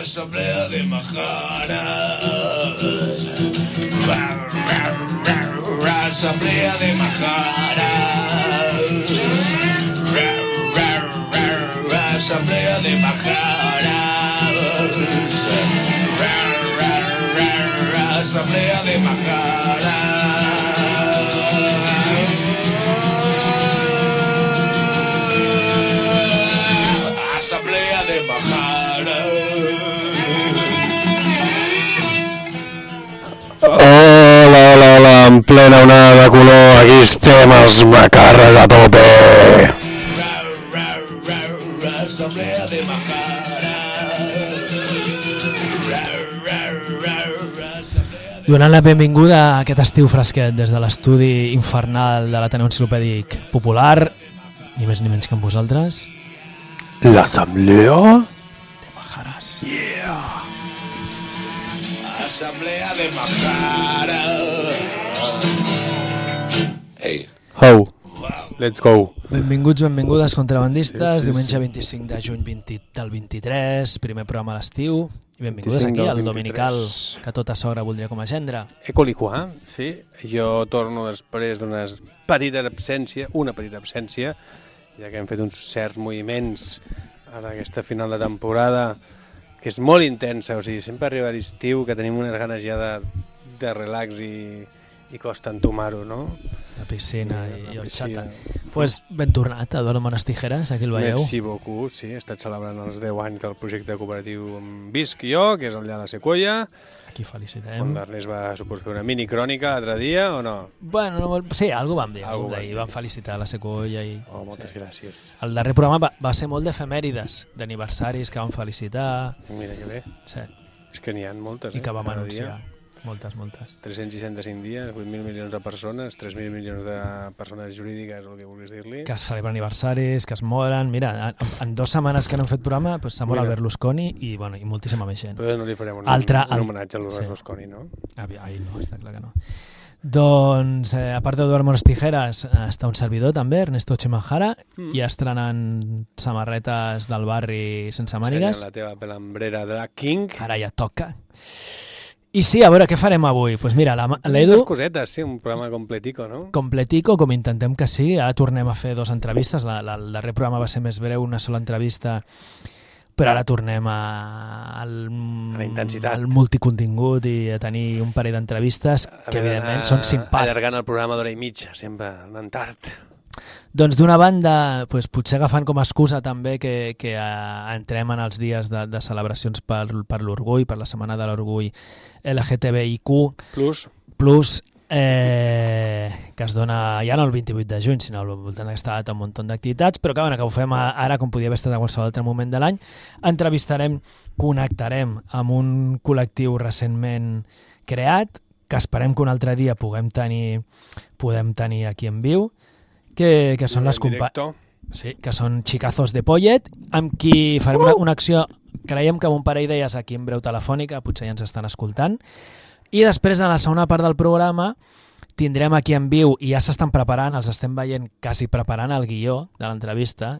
Asamblea de Majaras. Asamblea de Majaras. Asamblea de plena onada de color, aquí estem els macarres a tope. De Majaras. Donant la benvinguda a aquest estiu fresquet des de l'estudi infernal de l'Ateneu Enciclopèdic Popular, ni més ni menys que amb vosaltres, L'assemblea? Majares. Asamblea de Majaras. Ei, Ho, let's go. Benvinguts, benvingudes, contrabandistes, Sí, sí, diumenge sí. 25 de juny 20, del 23, primer programa a l'estiu, i benvingudes 25 aquí al 23. Dominical, que tota sogra voldria com a gendre. Ecoli qua, sí. Jo torno després d'una petita absència, una petita absència, ja que hem fet uns certs moviments en aquesta final de temporada que és molt intensa, o sigui, sempre arriba l'estiu que tenim unes ganes ja de, de relax i, i costa entomar-ho, no? La piscina La i, i el xata. pues ben tornat, Eduardo Mones Tijeras, aquí el veieu. Merci beaucoup, sí, he estat celebrant els 10 anys del projecte cooperatiu on visc jo, que és allà a la Sequoia, Aquí on felicitem. l'Ernest va suposar fer una mini crònica l'altre dia, o no? Bueno, no, sí, algú vam dir, vas dir, vam felicitar la Sequoia i... Oh, moltes gràcies. El darrer programa va, va ser molt d'efemèrides, d'aniversaris que vam felicitar, Mira que bé. sí, És que n'hi ha moltes, i que vam anunciar. Dia. Moltes, moltes. 365 dies, 8.000 milions de persones, 3.000 milions de persones jurídiques, o el que vulguis dir-li. Que es celebren aniversaris, que es moren... Mira, en, en dues setmanes que no hem fet programa, pues, s'ha mort el Berlusconi i, bueno, i moltíssima més gent. Però no li farem un, Altre- un al- homenatge al sí. Berlusconi, no? Ai, ai, no, està clar que no. Doncs, eh, a part d'Eduard Mones Tijeras, eh, està un servidor també, Ernesto Chimajara, Mm. i estrenant samarretes del barri sense mànigues. Ensenya la teva pelambrera Drag King. Ara ja toca. I sí, a veure, què farem avui? Doncs pues mira, l'Edu, cosetes, sí, un programa completico, no? completico, com intentem que sigui. Ara tornem a fer dues entrevistes. La, la, el darrer programa va ser més breu, una sola entrevista, però ara tornem a, al, A la intensitat. al multicontingut i a tenir un parell d'entrevistes que, evidentment, són simpàtics. Allargant el programa d'hora i mitja, sempre anant tard. Doncs d'una banda, doncs, potser agafant com a excusa també que, que eh, entrem en els dies de, de celebracions per, per l'orgull, per la Setmana de l'Orgull LGTBIQ+, Plus, plus, eh, que es dona ja no el 28 de juny, sinó al voltant d'aquesta data un munt d'activitats, però que, bueno, que ho fem ara com podia haver estat a qualsevol altre moment de l'any. Entrevistarem, connectarem amb un col·lectiu recentment creat, que esperem que un altre dia puguem tenir, podem tenir aquí en viu, que, que són les en compa directo. Sí, que són xicazos de Pollet, amb qui farem una, una acció, creiem que amb un parell d'elles aquí en breu telefònica, potser ja ens estan escoltant, i després, en la segona part del programa, tindrem aquí en viu, i ja s'estan preparant, els estem veient quasi preparant el guió de l'entrevista,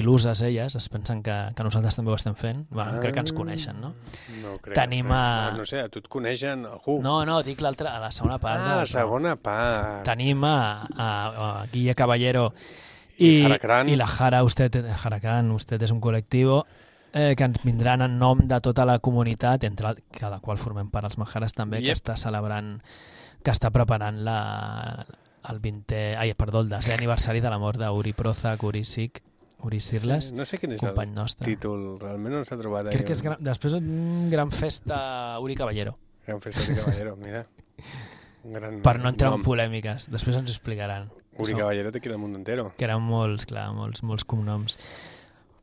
il·luses elles, es pensen que, que nosaltres també ho estem fent, bueno, crec que ens coneixen, no? No crec. Tenim a- No sé, a tu et coneixen algú. No, no, dic l'altra, a la segona part. ah, del- segona part. Tenim a, a, a Guille Caballero i, i la Jara, usted, Jaracran, usted és un col·lectiu eh, que ens vindran en nom de tota la comunitat, entre la, que la qual formem part els Majares també, que Yep. està celebrant, que està preparant la, el 20è, ai, perdó, el desè aniversari de la mort d'Uri Prozac, Uri Sic, Uri Sirles, No sé quin és company el nostre. títol, realment no s'ha trobat. Crec que és gran, després un gran festa Uri Caballero, Gran Festa de Caballero, mira. Un gran per no entrar en nom. polèmiques, després ens ho explicaran. Uri Som- Caballero té aquí el mundo entero. que eren molts, clar, molts, molts cognoms.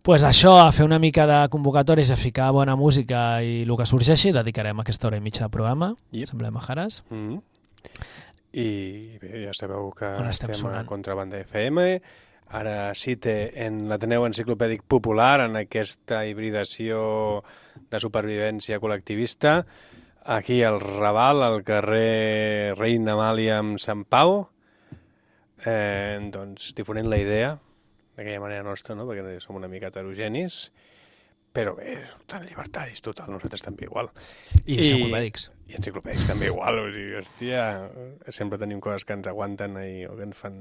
pues això, a fer una mica de convocatòries, a ficar bona música i el que sorgeixi, dedicarem aquesta hora i mitja de programa, Yep. Assemblea Majares. Mm -hmm. I bé, ja sabeu que On estem estem a? Contrabanda FM, ara cite en l'Ateneu Enciclopèdic Popular, en aquesta hibridació de supervivència col·lectivista, aquí al Raval, al carrer Reina Amàlia amb Sant Pau, eh, doncs difonent la idea, d'aquella manera nostra, no? perquè som una mica heterogenis, però bé, tan llibertaris, total, nosaltres també igual. I enciclopèdics. I enciclopèdics també igual, o sigui, hòstia, sempre tenim coses que ens aguanten ahí, o que ens fan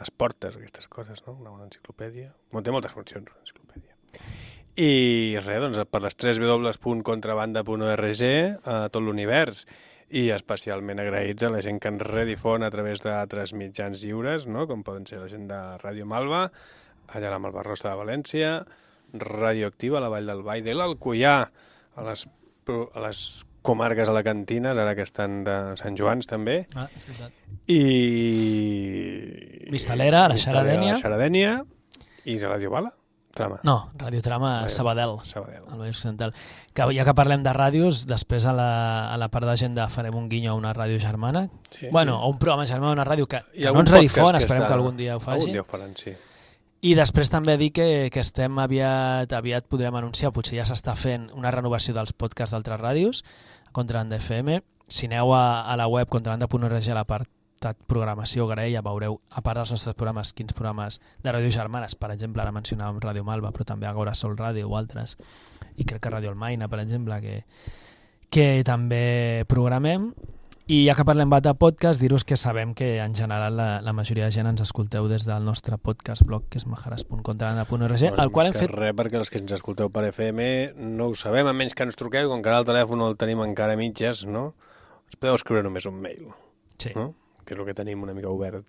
les portes, aquestes coses, no? Una, una enciclopèdia. Bueno, té moltes funcions, una enciclopèdia. I res, doncs, per les 3 www.contrabanda.org a tot l'univers i especialment agraïts a la gent que ens redifon a través d'altres mitjans lliures, no? com poden ser la gent de Ràdio Malva, allà a la Malva Rossa de València, Radioactiva a la Vall del Vall de l'Alcoià, a les, a les comarques alacantines, ara que estan de Sant Joans també, Ah, veritat. i... Vistalera, la Xaradènia. La Xaradènia i Radio Bala, Trama. No, Radiotrama Ràdio- Sabadell. Sabadell. al Vallès Occidental. Que ja que parlem de ràdios, després a la, a la part d'agenda farem un guinyo a una ràdio germana. Sí. Bueno, a un programa germà d'una ràdio que, que no ens redifon, esperem està- que algun dia ho faci. Algun dia ho faran, sí. I després també dir que, que estem aviat, aviat podrem anunciar, potser ja s'està fent una renovació dels podcasts d'altres ràdios, Contrabanda FM. Si aneu a, a la web contrabanda.org a l'apartat programació Graella, veureu, a part dels nostres programes, quins programes de ràdio germanes, per exemple, ara mencionàvem Ràdio Malva, però també Agora Sol Ràdio o altres, i crec que Ràdio Almaina, per exemple, que, que també programem. I ja que parlem de podcast, dir-vos que sabem que en general la, la majoria de gent ens escolteu des del nostre podcast blog, que és majares.contrabanda.org, el qual hem fet... Res, perquè els que ens escolteu per FM no ho sabem, a menys que ens truqueu, com que ara el telèfon el tenim encara a mitges, no? Us podeu escriure només un mail, Sí, no? que és el que tenim una mica obert.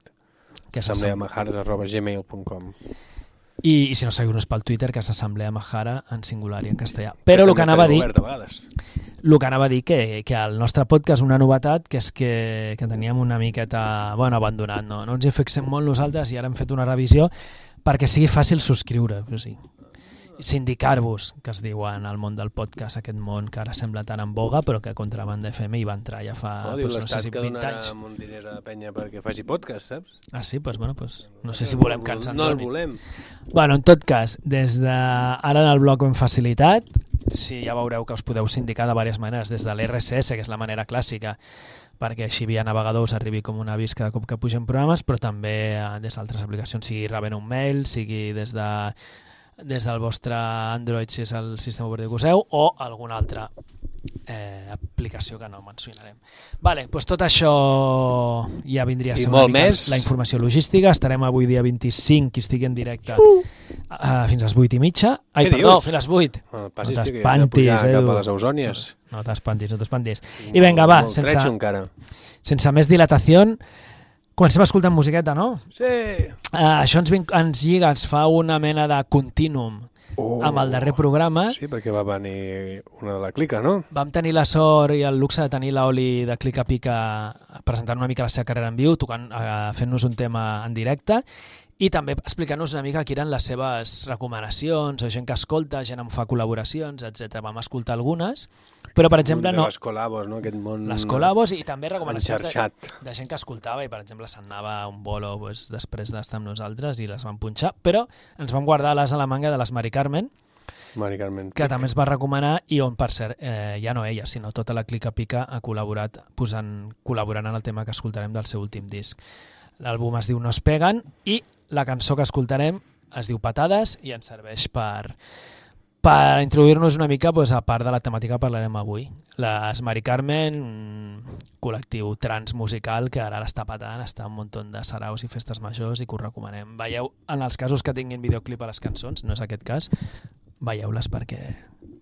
que és assembleamajares.gmail.com I, I si no, seguir-nos pel Twitter, que és Assemblea Majara en singular i en castellà. Però el que anava a dir, el que anava a dir que, que el nostre podcast una novetat, que és que, que teníem una miqueta bueno, abandonat, no? no ens hi fixem molt nosaltres i ara hem fet una revisió perquè sigui fàcil subscriure, o sigui, sindicar-vos, que es diuen al món del podcast, aquest món que ara sembla tan en boga, però que Contrabanda FM hi va entrar ja fa, Oh, diu doncs, no sé si que 20 donarà anys. un diners a la penya perquè faci podcast, saps? Ah, sí? Doncs, bueno, doncs, no sé si volem que ens en No el volem. Bueno, en tot cas, des de ara en el blog ho hem facilitat, si ja veureu que us podeu sindicar de diverses maneres, des de l'RSS, que és la manera clàssica, perquè així via navegador us arribi com un avís cada cop que pugen programes, però també eh, des d'altres aplicacions, sigui rebent un mail, sigui des de des del vostre Android, si és el sistema operatiu que useu, o alguna altra eh, aplicació que no mencionarem. Vale, doncs tot això ja vindria a ser una molt mica més. la informació logística. Estarem avui dia 25, qui estigui en directe, uh! fins a les 8 i mitja. Ai, Què perdó, dius? fins a les 8. Bueno, No no t'espantis, Edu. cap a les Ausònies. No t'espantis, no t'espantis. I vinga, va, sense, sense més dilatació, comencem escoltant musiqueta, no? Sí. Uh, això ens, vin- ens lliga, ens fa una mena de continuum Oh. amb el darrer programa. Sí, perquè va venir una de la clica, no? Vam tenir la sort i el luxe de tenir l'Oli de Clica Pica presentant una mica la seva carrera en viu, tocant, eh, fent-nos un tema en directe i també explicant-nos una mica quines eren les seves recomanacions, o gent que escolta, gent en fa col·laboracions, etc. Vam escoltar algunes, però per exemple no, Les col·labos, no? Aquest món... les col·labos i també recomanacions de, de gent que escoltava i per exemple se'n anava a un bolo pues, després d'estar amb nosaltres i les van punxar, però ens vam guardar les a la manga de les Mari Carmen, Mari Carmen. que també es va recomanar i on, per cert, eh, ja no ella, sinó tota la Clica Pica ha col·laborat posant, col·laborant en el tema que escoltarem del seu últim disc. L'àlbum es diu No es peguen i la cançó que escoltarem es diu Patades i ens serveix per, per introduir-nos una mica pues, a part de la temàtica que parlarem avui. Les Mari Carmen, un col·lectiu transmusical que ara l'està patant, està en un munt de saraus i festes majors i que us recomanem. Veieu, en els casos que tinguin videoclip a les cançons, no és aquest cas, veieu-les perquè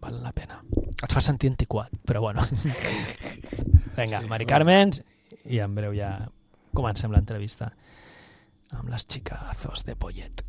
val la pena. Et fa sentir antiquat, però bueno. Vinga, Sí, Mari. Carmen, i en breu ja comencem l'entrevista amb les xicazos de Pollet.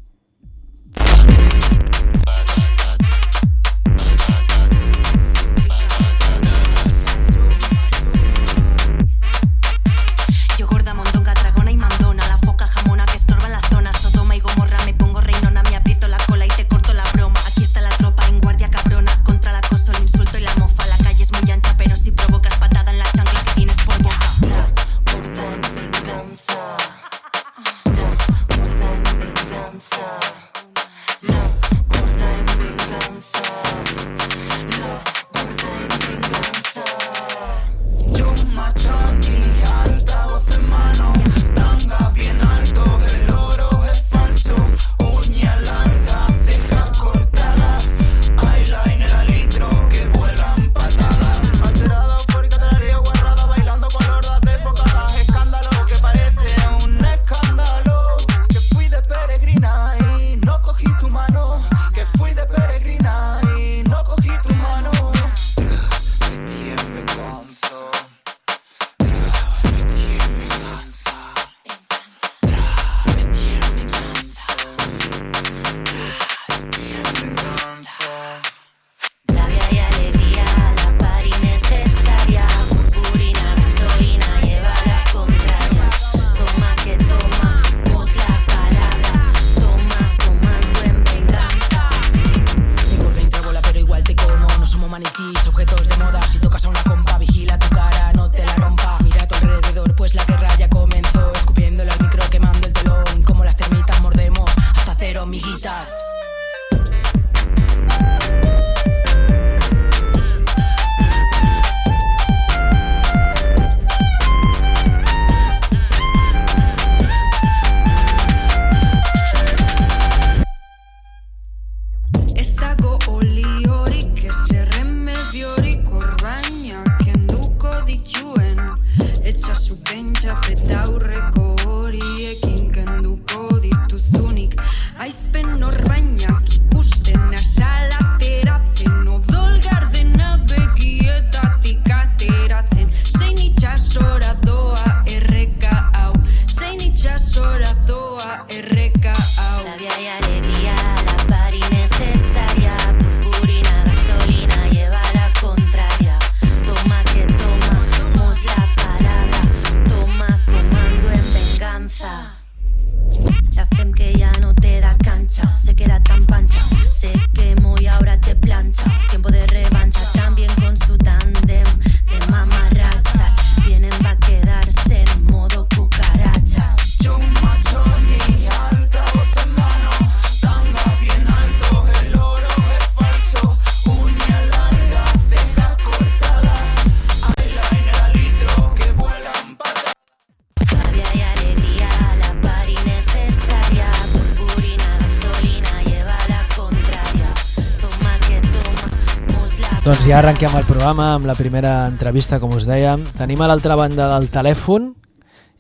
Doncs ja arrenquem el programa amb la primera entrevista, com us dèiem. Tenim a l'altra banda del telèfon,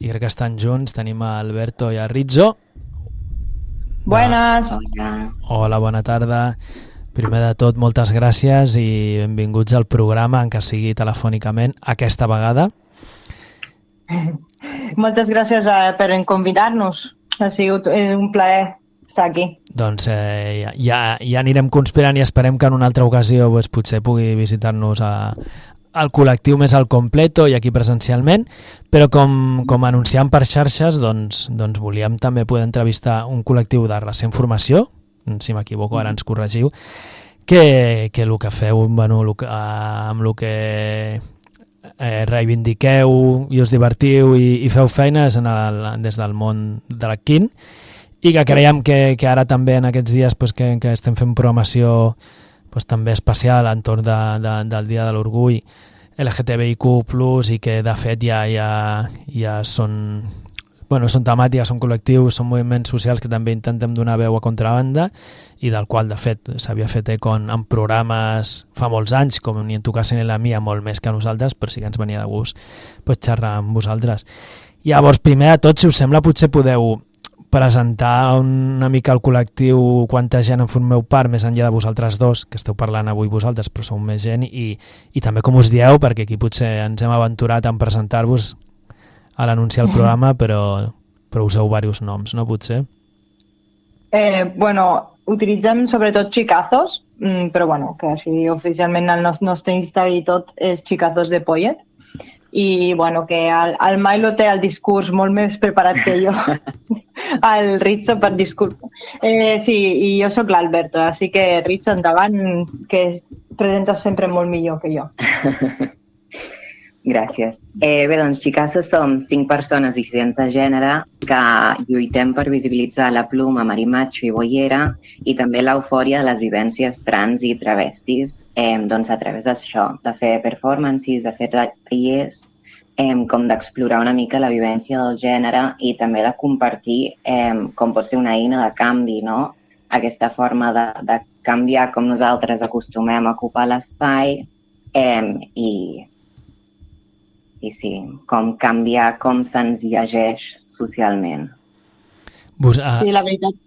i crec que estan junts, tenim a Alberto i a Rizzo. Buenas. Hola, bona tarda. Primer de tot, moltes gràcies i benvinguts al programa, en què sigui telefònicament, aquesta vegada. Moltes gràcies eh, per convidar-nos. Ha sigut eh, un plaer estar aquí. Doncs eh, ja, ja anirem conspirant i esperem que en una altra ocasió pues, potser pugui visitar-nos a, al col·lectiu més al completo i aquí presencialment, però com, com anunciam per xarxes, doncs, doncs volíem també poder entrevistar un col·lectiu de recent formació, si m'equivoco ara ens corregiu, que, que el que feu bueno, el que, amb el que eh, reivindiqueu i us divertiu i, i feu feines en el, des del món de l'Aquín i que creiem que, que ara també en aquests dies pues, que, que estem fent programació pues, també especial entorn de, de, del Dia de l'Orgull LGTBIQ+, i que de fet ja, ja, ja són, bueno, són temàtiques, són col·lectius, són moviments socials que també intentem donar veu a contrabanda i del qual, de fet, s'havia fet eco en, en programes fa molts anys, com ni en tu cas ni en la mia, molt més que a nosaltres, però sí que ens venia de gust pues, xerrar amb vosaltres. Llavors, primer de tot, si us sembla, potser podeu presentar una mica el col·lectiu, quanta gent en formeu part, més enllà de vosaltres dos, que esteu parlant avui vosaltres, però sou més gent, i, i també com us dieu, perquè aquí potser ens hem aventurat en presentar-vos a l'anunciar el programa, però, però useu diversos noms, no potser? Eh, bueno, utilitzem sobretot xicazos, mm, però bueno, que així oficialment el nostre Insta i tot és xicazos de Pollet. I bueno, que el, el Milo té el discurs molt més preparat que jo. el Rizzo, per disculpa. Eh, sí, i jo sóc l'Alberto, així que Rizzo, endavant, que presentes sempre molt millor que jo. Gràcies. Eh, bé, doncs, Xicassos som cinc persones dissidents de gènere que lluitem per visibilitzar la pluma, marimatxo i boiera i també l'eufòria de les vivències trans i travestis, eh, doncs a través d'això, de fer performances, de fer tallers, eh, com d'explorar una mica la vivència del gènere i també de compartir eh, com pot ser una eina de canvi, no? Aquesta forma de, de canviar com nosaltres acostumem a ocupar l'espai eh, i i sí, com canviar com se'ns llegeix socialment. Vos, uh... Sí, la veritat...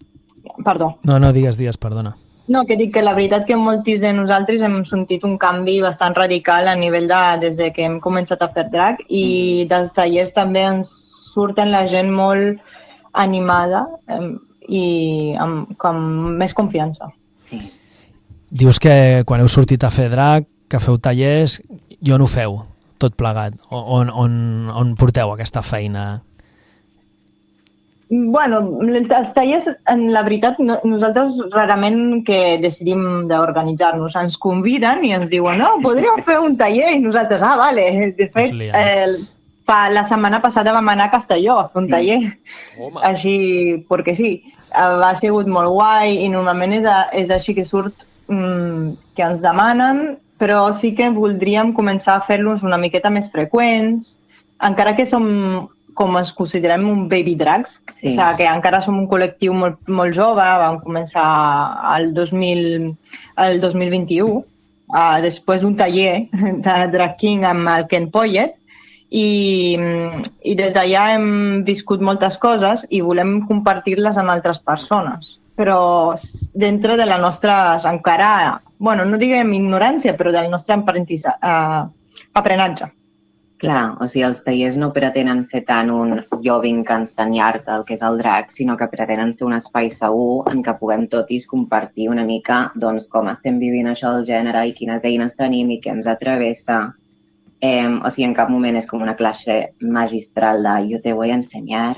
Perdó. No, no, digues, digues, perdona. No, que dic que la veritat que molts de nosaltres hem sentit un canvi bastant radical a nivell de, des de que hem començat a fer drag i mm. dels tallers també ens surten la gent molt animada eh, i amb, com més confiança. Sí. Dius que quan heu sortit a fer drag, que feu tallers, jo no ho feu tot plegat? On, on, on porteu aquesta feina? Bueno, els tallers, en la veritat, no, nosaltres rarament que decidim d'organitzar-nos. Ens conviden i ens diuen, no, podríem fer un taller, i nosaltres, ah, vale. De fet, eh, fa, la setmana passada vam anar a Castelló a fer un taller, mm. així, perquè sí. Ha sigut molt guai i normalment és, a, és així que surt mm, que ens demanen però sí que voldríem començar a fer-los una miqueta més freqüents, encara que som com ens considerem un baby drags, sí. o sigui, que encara som un col·lectiu molt, molt jove, vam començar el, 2000, el 2021, uh, després d'un taller de Drag King amb el Ken Poyet, i, i des d'allà hem viscut moltes coses i volem compartir-les amb altres persones però dintre de la nostra, encara, bueno, no diguem ignorància, però del nostre uh, aprenentatge. Clar, o sigui, els tallers no pretenen ser tant un jo vinc a ensenyar-te el que és el drac, sinó que pretenen ser un espai segur en què puguem totis compartir una mica doncs, com estem vivint això del gènere i quines eines tenim i què ens atravessa. Eh, o sigui, en cap moment és com una classe magistral de jo te a ensenyar,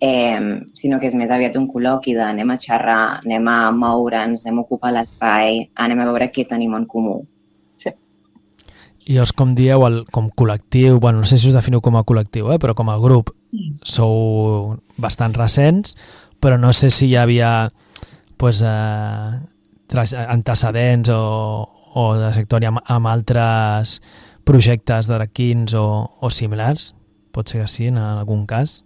eh, sinó que és més aviat un col·loqui de anem a xerrar, anem a moure'ns, anem a ocupar l'espai, anem a veure què tenim en comú. Sí. I els, com dieu, el, com col·lectiu, bueno, no sé si us definiu com a col·lectiu, eh, però com a grup sou bastant recents, però no sé si hi havia pues, eh, antecedents o, o de sector amb, amb altres projectes d'araquins o, o similars? Pot ser que sí, en algun cas?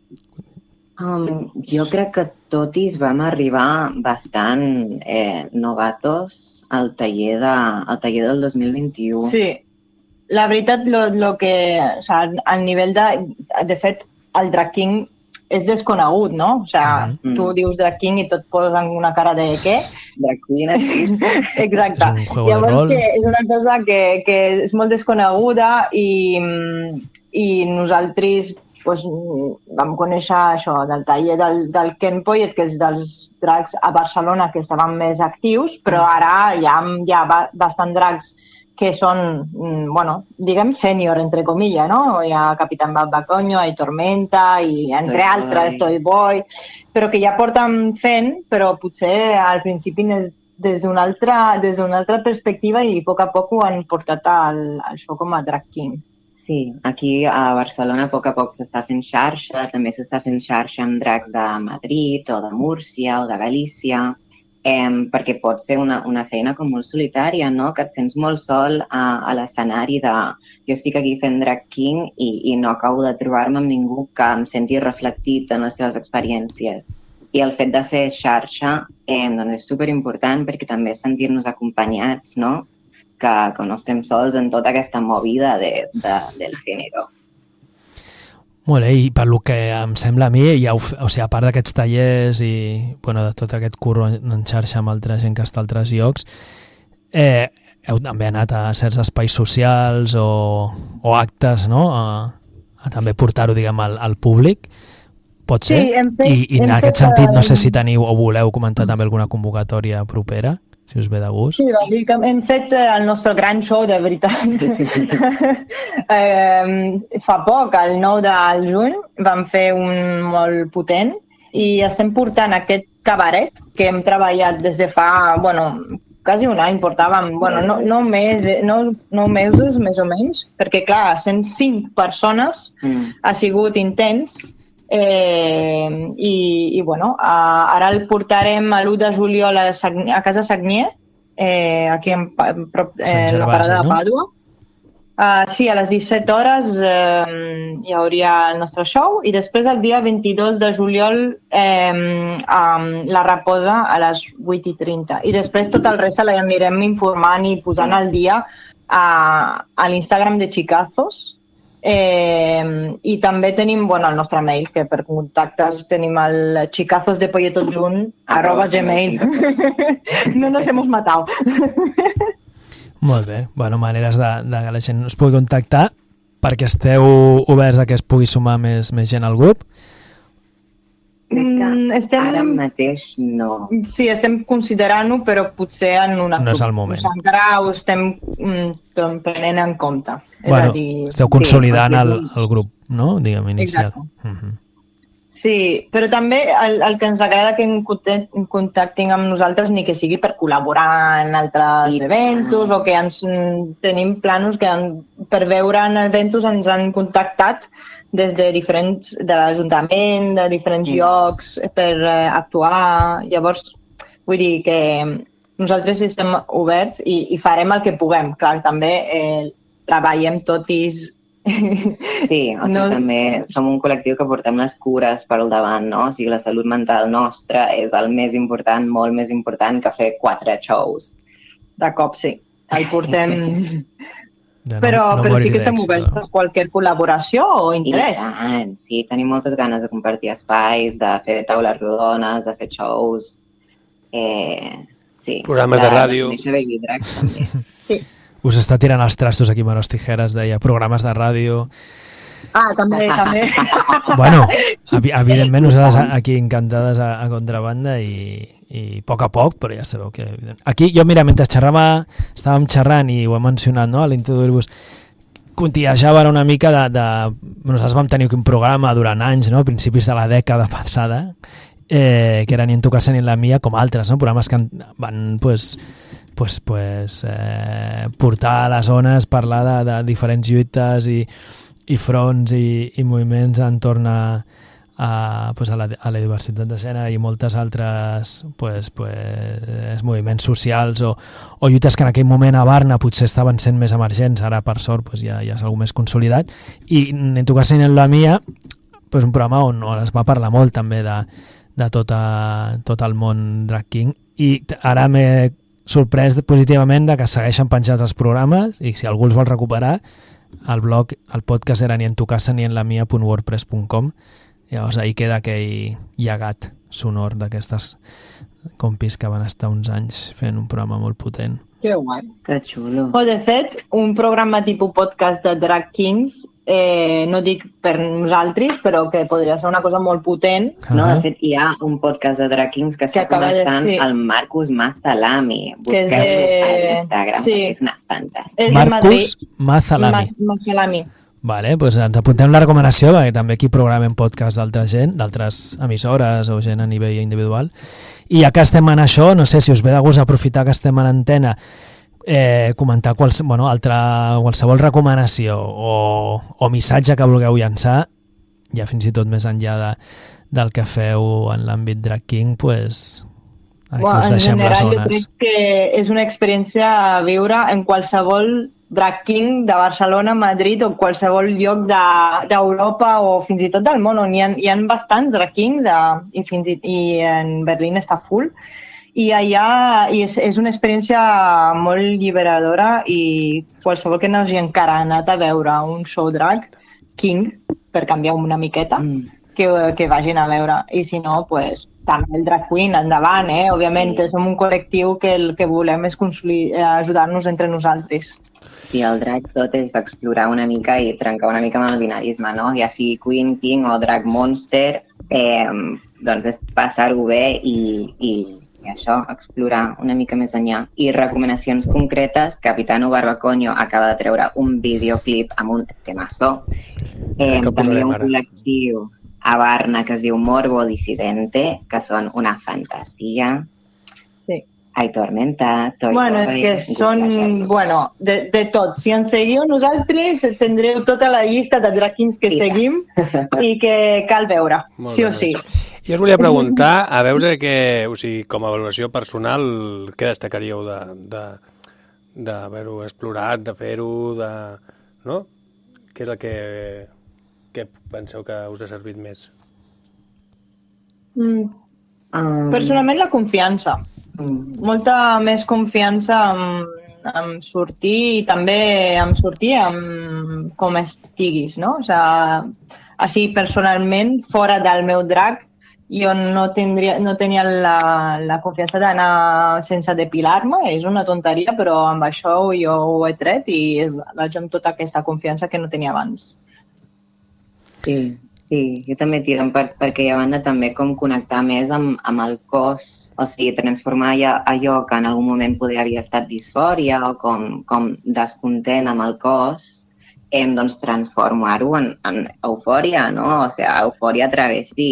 Um, jo crec que totis vam arribar bastant eh, novatos al taller, de, al taller del 2021. Sí, la veritat, lo, lo que, o sea, al nivell de... De fet, el Drag King és desconegut, no? O sea, Mhm. tu dius Drag King i tot posen una cara de què? Drag queen, aquí. Exacte. És un juego de Llavors, rol. que és una cosa que, que és molt desconeguda i, mm, i nosaltres pues, mm, vam conèixer això del taller del, del Ken Poyet, que és dels drags a Barcelona que estaven més actius, però ara hi ha, hi ha ba- bastant drags que són, mm, bueno, diguem sènior, entre comillas, no? Hi ha Capitán Bacoño, hay Tormenta, i entre Toy altres, Boy. Toy Boy, però que ja porten fent, però potser al principi des, des d'una altra, des d'una altra perspectiva i a poc a poc ho han portat al, al show com a drag king. Sí, aquí a Barcelona a poc a poc s'està fent xarxa, també s'està fent xarxa amb dracs de Madrid o de Múrcia o de Galícia, eh, perquè pot ser una, una feina com molt solitària, no? que et sents molt sol a, a l'escenari de jo estic aquí fent drag king i, i no acabo de trobar-me amb ningú que em senti reflectit en les seves experiències. I el fet de fer xarxa eh, doncs és superimportant perquè també sentir-nos acompanyats, no? Que, que no estem sols en tota aquesta movida de, de, del gènere. Molt bé, i per lo que em sembla a mi, ja, o sigui, a part d'aquests tallers i bueno, de tot aquest curro en xarxa amb altra gent que està a altres llocs, eh, heu també anat a certs espais socials o, o actes, no? A, a també portar-ho, diguem, al, al públic, pot ser? Sí, hem fet- I, I en hem aquest fet, sentit, no sé eh, si teniu o voleu comentar també alguna convocatòria propera, si us ve de gust. Sí, bàsicament hem fet eh, el nostre gran show, de veritat. eh, fa poc, el 9 de juny, vam fer un molt potent i estem portant aquest cabaret que hem treballat des de fa, bueno, quasi un any portàvem, bueno, no, no, més, no, no mesos més o menys, perquè clar, 105 persones Mm. ha sigut intens eh, i, i bueno, a, ara el portarem a l'1 de juliol a, Sagn a Casa Sagnier, eh, aquí en, en prop, eh, la Gervasi, parada no? de Pàdua. Uh, sí, a les 17 hores eh, hi hauria el nostre show i després el dia 22 de juliol eh, um, la reposa a les 8 i 30 i després tot el reste l'anirem informant i posant al dia a, a l'Instagram de Chicazos Eh, I també tenim bueno, el nostre mail, que per contactes tenim el chicazosdepolletotjunt arroba gmail. no nos hemos matado. Molt bé. Bueno, maneres de, de que la gent us pugui contactar perquè esteu oberts a que es pugui sumar més, més gent al grup. Mm, estem- ara mateix no. Sí, estem considerant-ho, però potser en una... No és el moment. Encara ho estem mm, prenent en compte. És bueno, a dir, esteu consolidant sí, el, el grup, no? Diguem, inicial. Exacte. Uh -huh. Sí, però també el, el que ens agrada que en contactin amb nosaltres ni que sigui per col·laborar en altres I tant. eventos o que ens mm, tenim planos que han, per veure en eventos ens han contactat des de diferents, de l'Ajuntament, de diferents Sí. llocs per eh, actuar. Llavors, vull dir que nosaltres estem oberts i, i farem el que puguem. Clar, també eh, treballem tot i Sí, o sigui, No- també som un col·lectiu que portem les cures per al davant, no? O sigui, la salut mental nostra és el més important, molt més important que fer quatre shows. de cop, sí. El portem... De no, però, no però sí que estem oberts no? a qualsevol col·laboració o I interès. tant, sí, tenim moltes ganes de compartir espais, de fer taules rodones, de fer shows. Eh, sí. Programes de ràdio. De Drag, també. Us està tirant els trastos aquí Manos Tijeras, deia, programes de ràdio... Ah, també, també. Bueno, evi- evidentment nosaltres aquí encantades a, a contrabanda i, i a poc a poc, però ja sabeu que... Aquí jo, mira, mentre xerrava, estàvem xerrant i ho he mencionat, no?, a l'introduir-vos, contillejava una mica de, de... Nosaltres vam tenir un programa durant anys, no?, a principis de la dècada passada, eh, que era ni en tu casa ni en la mia, com altres, no?, programes que van, pues, pues, pues, eh, portar a les zones, parlar de, de diferents lluites i, i fronts i, i moviments entorn a, a, pues a, la, a la diversitat de gènere i moltes altres pues, pues, moviments socials o, o lluites que en aquell moment a Barna potser estaven sent més emergents, ara per sort pues, ja, ja és algú més consolidat. I en tu cas en la mia pues, un programa on, on es va parlar molt també de, de tota, tot el món drag king. I ara m'he sorprès positivament de que segueixen penjats els programes i si algú els vol recuperar, el blog, el podcast era ni en tu casa ni en la mia.wordpress.com llavors ahí queda aquell llegat sonor d'aquestes compis que van estar uns anys fent un programa molt potent. Que guai. Que xulo. O, de fet, un programa tipus podcast de Drag Kings, eh, no dic per nosaltres, però que podria ser una cosa molt potent. No, Ahà. de fet, hi ha un podcast de Drag Kings que, Que està acaba de- començant sí. el Marcus Mazalami. És Busqueu-lo de- a Instagram, sí. és una fantàstica. Marcus Madrid. Mazalami. Ma Mazalami. Vale, doncs ens apuntem la recomanació, perquè també aquí programem podcast d'altra gent, d'altres emissores o gent a nivell individual. I ja que estem en això, no sé si us ve de gust aprofitar que estem en antena, eh, comentar quals, bueno, altra, qualsevol recomanació o, o missatge que vulgueu llançar, ja fins i tot més enllà de, del que feu en l'àmbit Drag King, pues, aquí Bueno, us deixem les general, jo zones. crec que és una experiència a viure en qualsevol drag king de Barcelona, Madrid o qualsevol lloc de- d'Europa o fins i tot del món, on hi ha, hi ha bastants drag kings eh, i, fins i, i en Berlín està full. I allà i és, és una experiència molt alliberadora i qualsevol que no hagi encara anat a veure un show drag king, per canviar una miqueta, Mm. que, que vagin a veure. I si no, pues, també el drag queen, endavant, eh? Òbviament, Sí. som un col·lectiu que el que volem és eh, ajudar-nos entre nosaltres. Sí, el drag tot és explorar una mica i trencar una mica amb el binarisme, no? Ja sigui Queen, King o Drag Monster, eh, doncs és passar-ho bé i, i, i això, explorar una mica més enllà. I recomanacions concretes, Capitano Barbacoño acaba de treure un videoclip amb un temaçó. Eh, també un col·lectiu a Barna que es diu Morbo Dissidente, que són una fantasia. Sí. Aitor Menta, Toy bueno, és Boy, que són, bueno, de, de tot. Si ens seguiu nosaltres, tindreu tota la llista de drag kings que I seguim i que cal veure, Molt sí bé, o sí. Jo us volia preguntar, a veure que, o sigui, com a valoració personal, què destacaríeu de- de- d'haver-ho explorat, de fer-ho, de... no? Què és el que, què penseu que us ha servit més? Mm, Um, personalment, la confiança. Molta més confiança en, en sortir i també en sortir amb com estiguis, no? O sigui, així personalment, fora del meu drag, jo no, tindria, no tenia la, la confiança d'anar sense depilar-me, és una tonteria, però amb això jo ho he tret i vaig amb tota aquesta confiança que no tenia abans. Sí, sí, jo també tiro per, perquè hi banda també com connectar més amb, amb el cos, o sigui, transformar ja allò que en algun moment poder havia estat disfòria o com, com descontent amb el cos, hem doncs transformar-ho en, en eufòria, no? O sigui, eufòria travesti,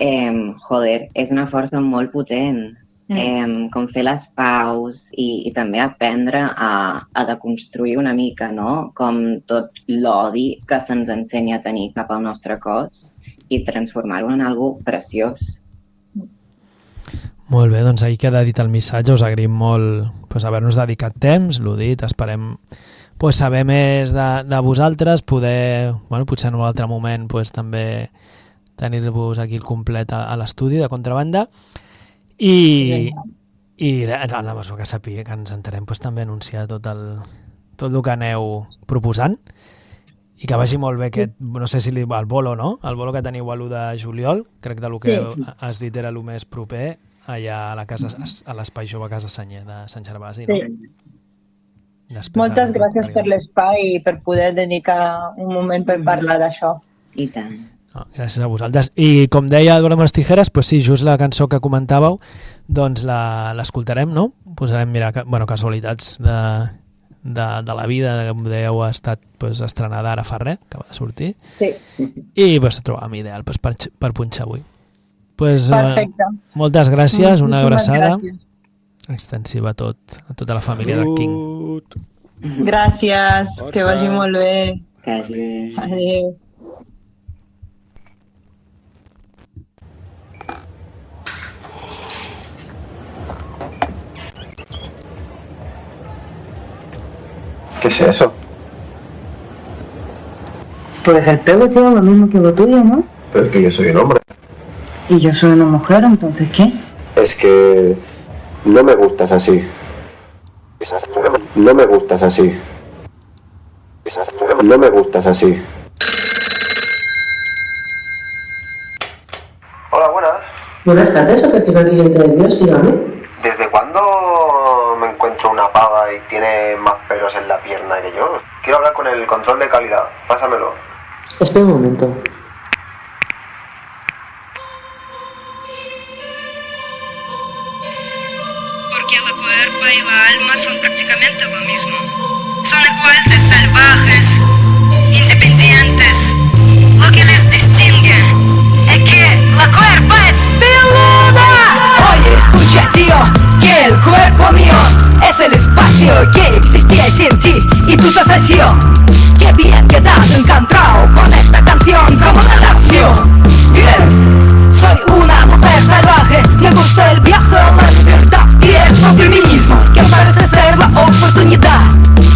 eh, joder, és una força molt potent. Mm. Eh, com fer les paus i, i també aprendre a, a deconstruir una mica, no? Com tot l'odi que se'ns ensenya a tenir cap al nostre cos i transformar-ho en algo preciós. Molt bé, doncs ahir queda dit el missatge, us agraïm molt pues, haver-nos dedicat temps, l'ho dit, esperem pues, saber més de, de vosaltres, poder, bueno, potser en un altre moment pues, també tenir-vos aquí el complet a, a l'estudi de contrabanda i, i en la mesura que sàpiga que ens entenem pues, també anunciar tot el, tot el que aneu proposant i que vagi molt bé aquest, no sé si li, el bolo, no? El bolo que teniu a l'1 de juliol, crec que el que Sí. has dit era el més proper allà a la casa, a l'espai jove Casa Senyer de Sant Gervasi, no? Sí. Després Moltes gràcies per l'espai i per poder dedicar un moment per parlar d'això. I tant. No, gràcies a vosaltres. I com deia Eduardo les tijeres, pues sí, just la cançó que comentàveu, doncs la- l'escoltarem, no? Posarem, mira, ca, bueno, casualitats de, de, de la vida, que com dèieu, ha estat pues, estrenada ara fa res, acaba de sortir, Sí, i pues, trobàvem ideal pues, per, per punxar avui. Pues, eh, perfecte. moltes gràcies, una abraçada gràcies. extensiva a, tot, a tota la família de King. Salut! Gràcies, Força. que vagi molt bé. Que hagi... Adéu. ¿Qué es eso? Pues el pelo tiene lo mismo que lo tuyo, ¿no? Pero es que yo soy un hombre. Y yo soy una mujer, entonces ¿qué? Es que No me gustas así. No me gustas así. No me gustas así. Hola, buenas. Buenas tardes, atención al cliente de Dios, dígame. ¿Desde cuándo me encuentro una pava y tiene más pelos en la pierna que yo? Quiero hablar con el control de calidad. Pásamelo. Espera un momento. Que el cuerpo mío es el espacio que existía sin ti y tu sensación. Qué bien que te has encontrado con esta canción como una acción. Bien, soy una mujer salvaje, me gusta el viaje, la libertad y el feminismo, que parece ser la oportunidad.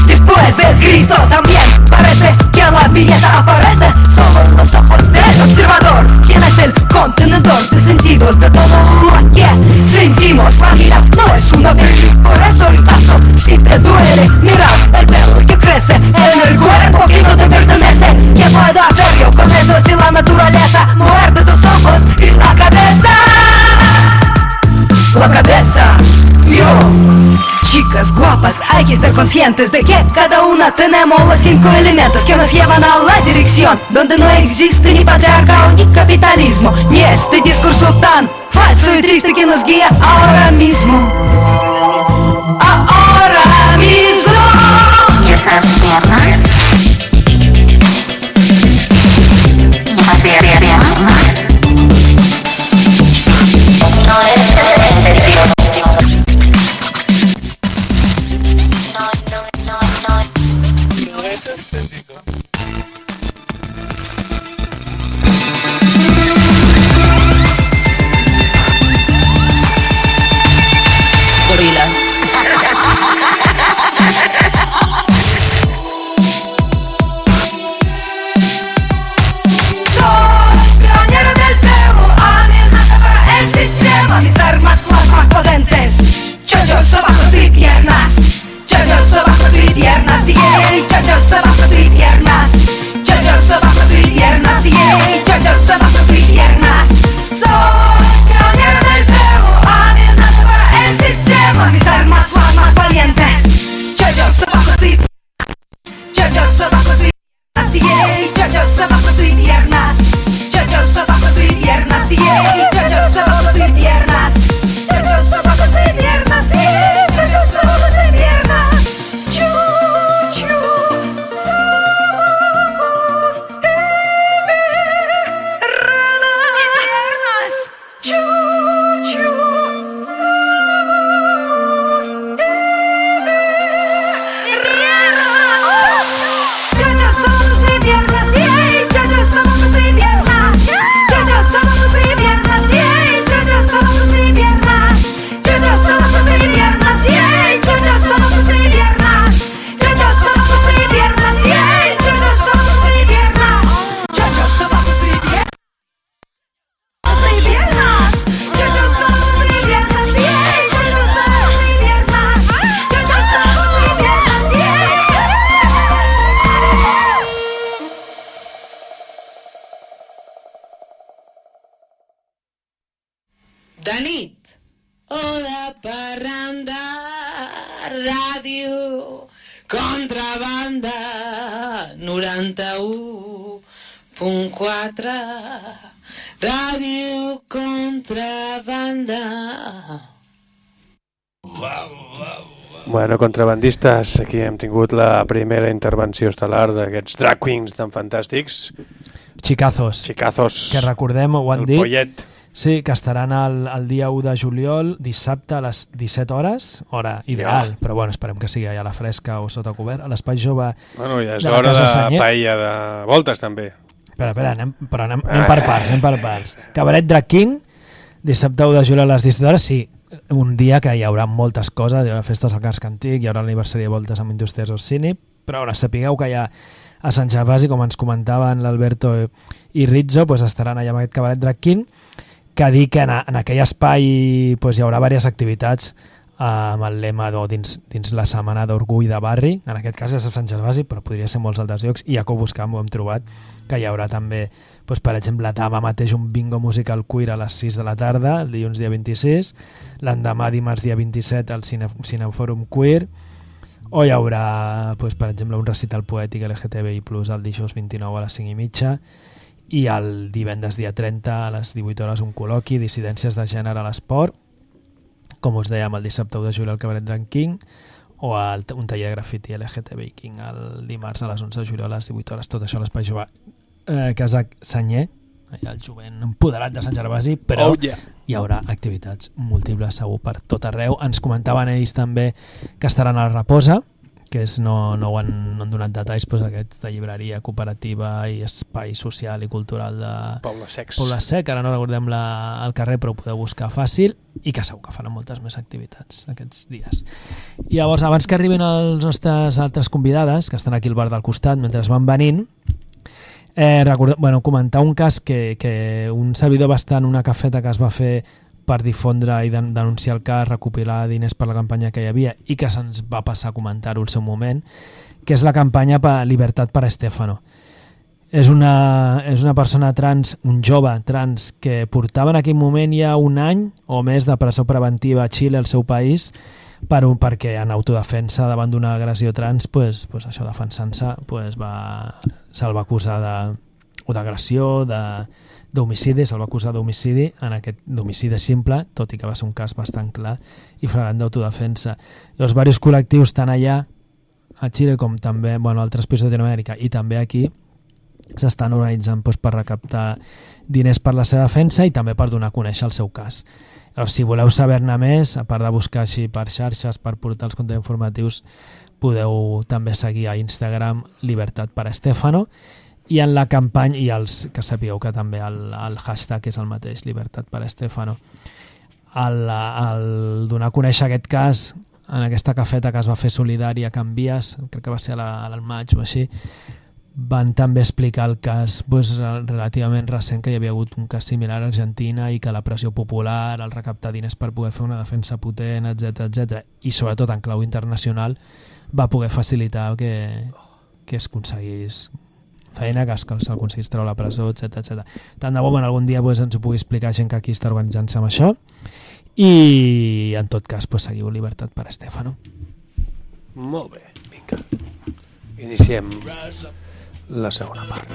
Después del Cristo también parece que la belleza aparece solo ojos del observador, quien es el contenedor de sentidos de todo lo que sentimos. La vida no es una peli, por eso el paso si te duele. Mira el pelo que crece en el cuerpo que no te pertenece. ¿Qué puedo hacer yo con eso si la naturaleza muerde tus ojos y la cabeza? La cabeza, yo. Chicas guapas, hay que ser conscientes de que cada una tenemos los cinco elementos que nos llevan a la dirección donde no existe ni patriarcado ni capitalismo, ni este discurso tan falso y triste que nos guía ahora mismo. Ahora mismo. Y esas piernas. Y esas piernas. Contrabanda, 91.4, ràdio, contrabanda. Bueno, contrabandistes, aquí hem tingut la primera intervenció estel·lar d'aquests drag queens tan fantàstics. Xicazos. Xicazos. Que recordem, ho han El dit. pollet. Sí, que estaran el, el dia 1 de juliol, dissabte a les 17 hores, hora ideal, Ja. però bueno, esperem que sigui allà a la fresca o sota cobert, a l'Espai Jove Bueno, ja és de la hora Casa de Senyer. paella de voltes, també. Espera, espera, anem, però anem, anem per parts, anem per parts. Cabaret Drag King, dissabte 1 de juliol a les 17 hores, sí, un dia que hi haurà moltes coses, hi haurà festes al casc antic, hi haurà l'aniversari de voltes amb Indústries Orsini, però ara sapigueu que hi ha a Sant Gervasi, com ens comentaven l'Alberto i Rizzo, doncs estaran allà amb aquest cabaret Drag King, que dir que en, en aquell espai pues, hi haurà diverses activitats eh, amb el lema de, dins, dins la setmana d'orgull de barri, en aquest cas és a Sant Gervasi, però podria ser molts altres llocs, i ja que ho buscam ho hem trobat, que hi haurà també, pues, per exemple, demà mateix un bingo musical queer a les 6 de la tarda, el dilluns dia 26, l'endemà dimarts dia 27 al Cine, Cinefòrum Queer, o hi haurà, pues, per exemple, un recital poètic LGTBI+, el dijous 29 a les 5 i mitja, i el divendres dia 30 a les 18 hores un col·loqui Dissidències de gènere a l'esport. Com us dèiem el dissabte 1 de juliol que Cabaret King o el, un taller de grafiti LGTBI King el dimarts a les 11 de juliol a les 18 hores. Tot això a l'Espai Jove eh, Casa Sanyer el jovent empoderat de Sant Gervasi però Oh, yeah. hi haurà activitats múltiples segur per tot arreu. Ens comentaven ells també que estaran a la Reposa que és, no, no, ho han, no han donat detalls doncs, aquesta llibreria cooperativa i espai social i cultural de Paula Secs. Paula Sec, ara no recordem la, el carrer però ho podeu buscar fàcil i que segur que faran moltes més activitats aquests dies. I llavors, abans que arribin els nostres altres convidades que estan aquí al bar del costat mentre es van venint eh, recorda, bueno, comentar un cas que, que un servidor va estar en una cafeta que es va fer per difondre i den denunciar el cas, recopilar diners per la campanya que hi havia i que se'ns va passar a comentar-ho al seu moment, que és la campanya per Libertat per Estefano. És una, és una persona trans, un jove trans, que portava en aquell moment ja un any o més de presó preventiva a Xile, al seu país, per un, perquè en autodefensa davant d'una agressió trans, pues, pues això defensant-se, pues va, se'l va acusar de, d'agressió, de, d'homicidi, se'l va acusar d'homicidi, en aquest d'homicidi simple, tot i que va ser un cas bastant clar i flagrant d'autodefensa. Llavors, diversos col·lectius, tant allà a Xile com també bueno, altres països de Latinoamèrica i també aquí, s'estan organitzant doncs, per recaptar diners per la seva defensa i també per donar a conèixer el seu cas. Llavors, si voleu saber-ne més, a part de buscar així per xarxes, per portar els contents informatius, podeu també seguir a Instagram Libertat per Estefano i en la campanya, i els que sapigueu que també el, el hashtag és el mateix, Libertat per Estefano. El, el donar a conèixer aquest cas en aquesta cafeta que es va fer solidària a Canvies, crec que va ser al maig o així, van també explicar el cas pues, relativament recent que hi havia hagut un cas similar a Argentina i que la pressió popular, el recaptar diners per poder fer una defensa potent, etc etc i sobretot en clau internacional va poder facilitar que, que es aconseguís feina, que es- que s'aconseguís treure la presó, etc etc. Tant de bo bueno, algun dia pues, ens ho pugui explicar gent que aquí està organitzant-se amb això i en tot cas pues, seguiu Libertat per Estefano. Molt bé, vinga. Iniciem la segona part.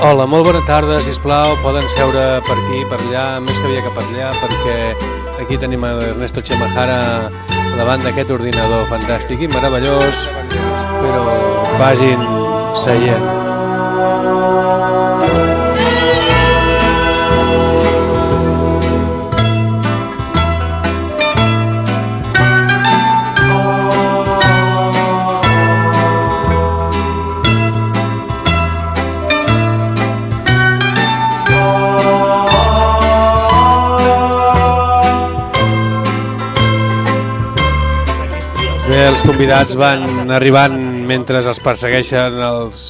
Hola, molt bona tarda, si plau, poden seure per aquí, per allà, més que havia que per allà, perquè aquí tenim Ernesto Chemajara davant d'aquest ordinador fantàstic i meravellós, però vagin seient. Els convidats van arribant mentre els persegueixen els,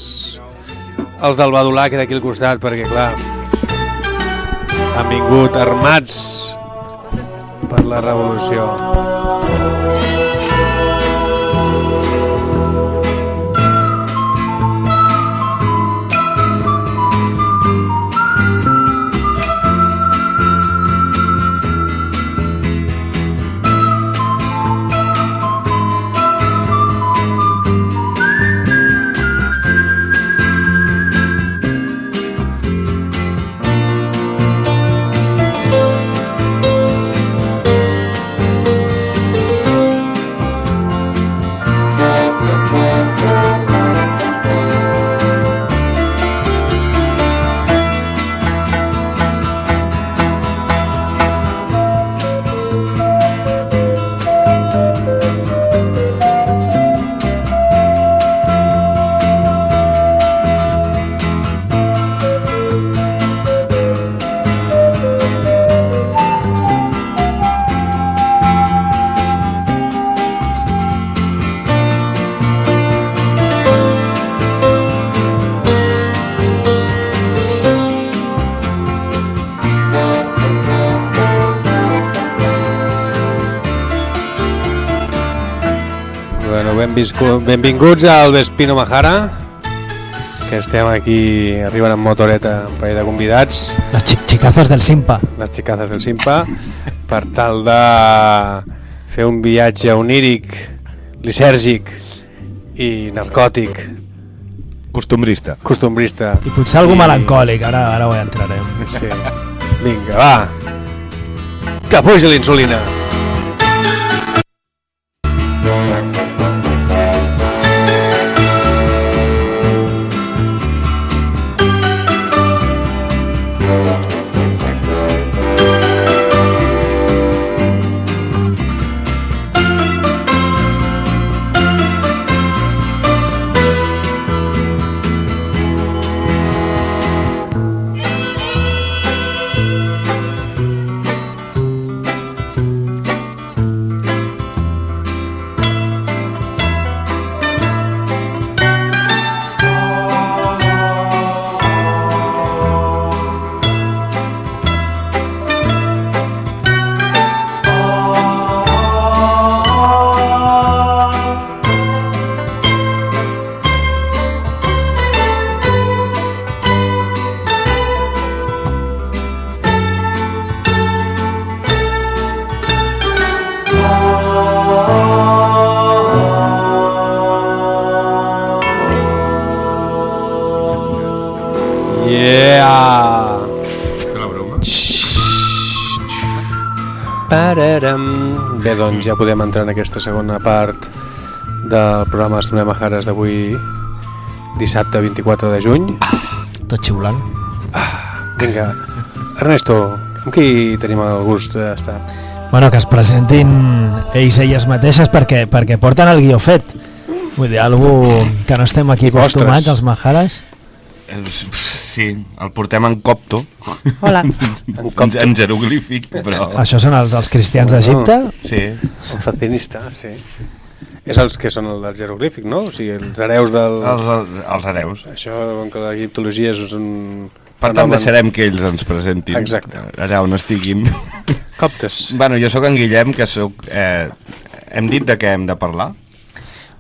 els del Badulà, que d'aquí al costat, perquè clar, han vingut armats per la revolució. Benvinguts al Vespino Mahara, que estem aquí, arriben amb motoreta, un parell de convidats, Les xic xicazos del Simpa. les xicazes del Simpa, per tal de fer un viatge oníric, lisèrgic i narcòtic, Costumbrista. costumbrista. I potser algú melancòlic, ara, ara ho entrarem. Sí. Vinga, va. Que pugi la doncs ja podem entrar en aquesta segona part del programa Estimem Majares d'avui dissabte 24 de juny. Tot xiulant. Vinga, Ernesto, amb qui tenim el gust d'estar? Bueno, que es presentin ells elles mateixes perquè, perquè porten el guió fet. Vull dir, algú que no estem aquí acostumats, els majares. Sí, el portem en copto. Hola. En, en jeroglífic, però... Això són els dels cristians d'Egipte? Sí. El fascinista, sí. És els que són el del jeroglífic, no? O sigui, els hereus del... Els, els, els hereus. Això, com que l'egiptologia és un... Per tant, deixarem que ells ens presentin Exacte. allà on estiguin. Coptes. Bueno, jo sóc en Guillem, que sóc... Eh, hem dit de què hem de parlar?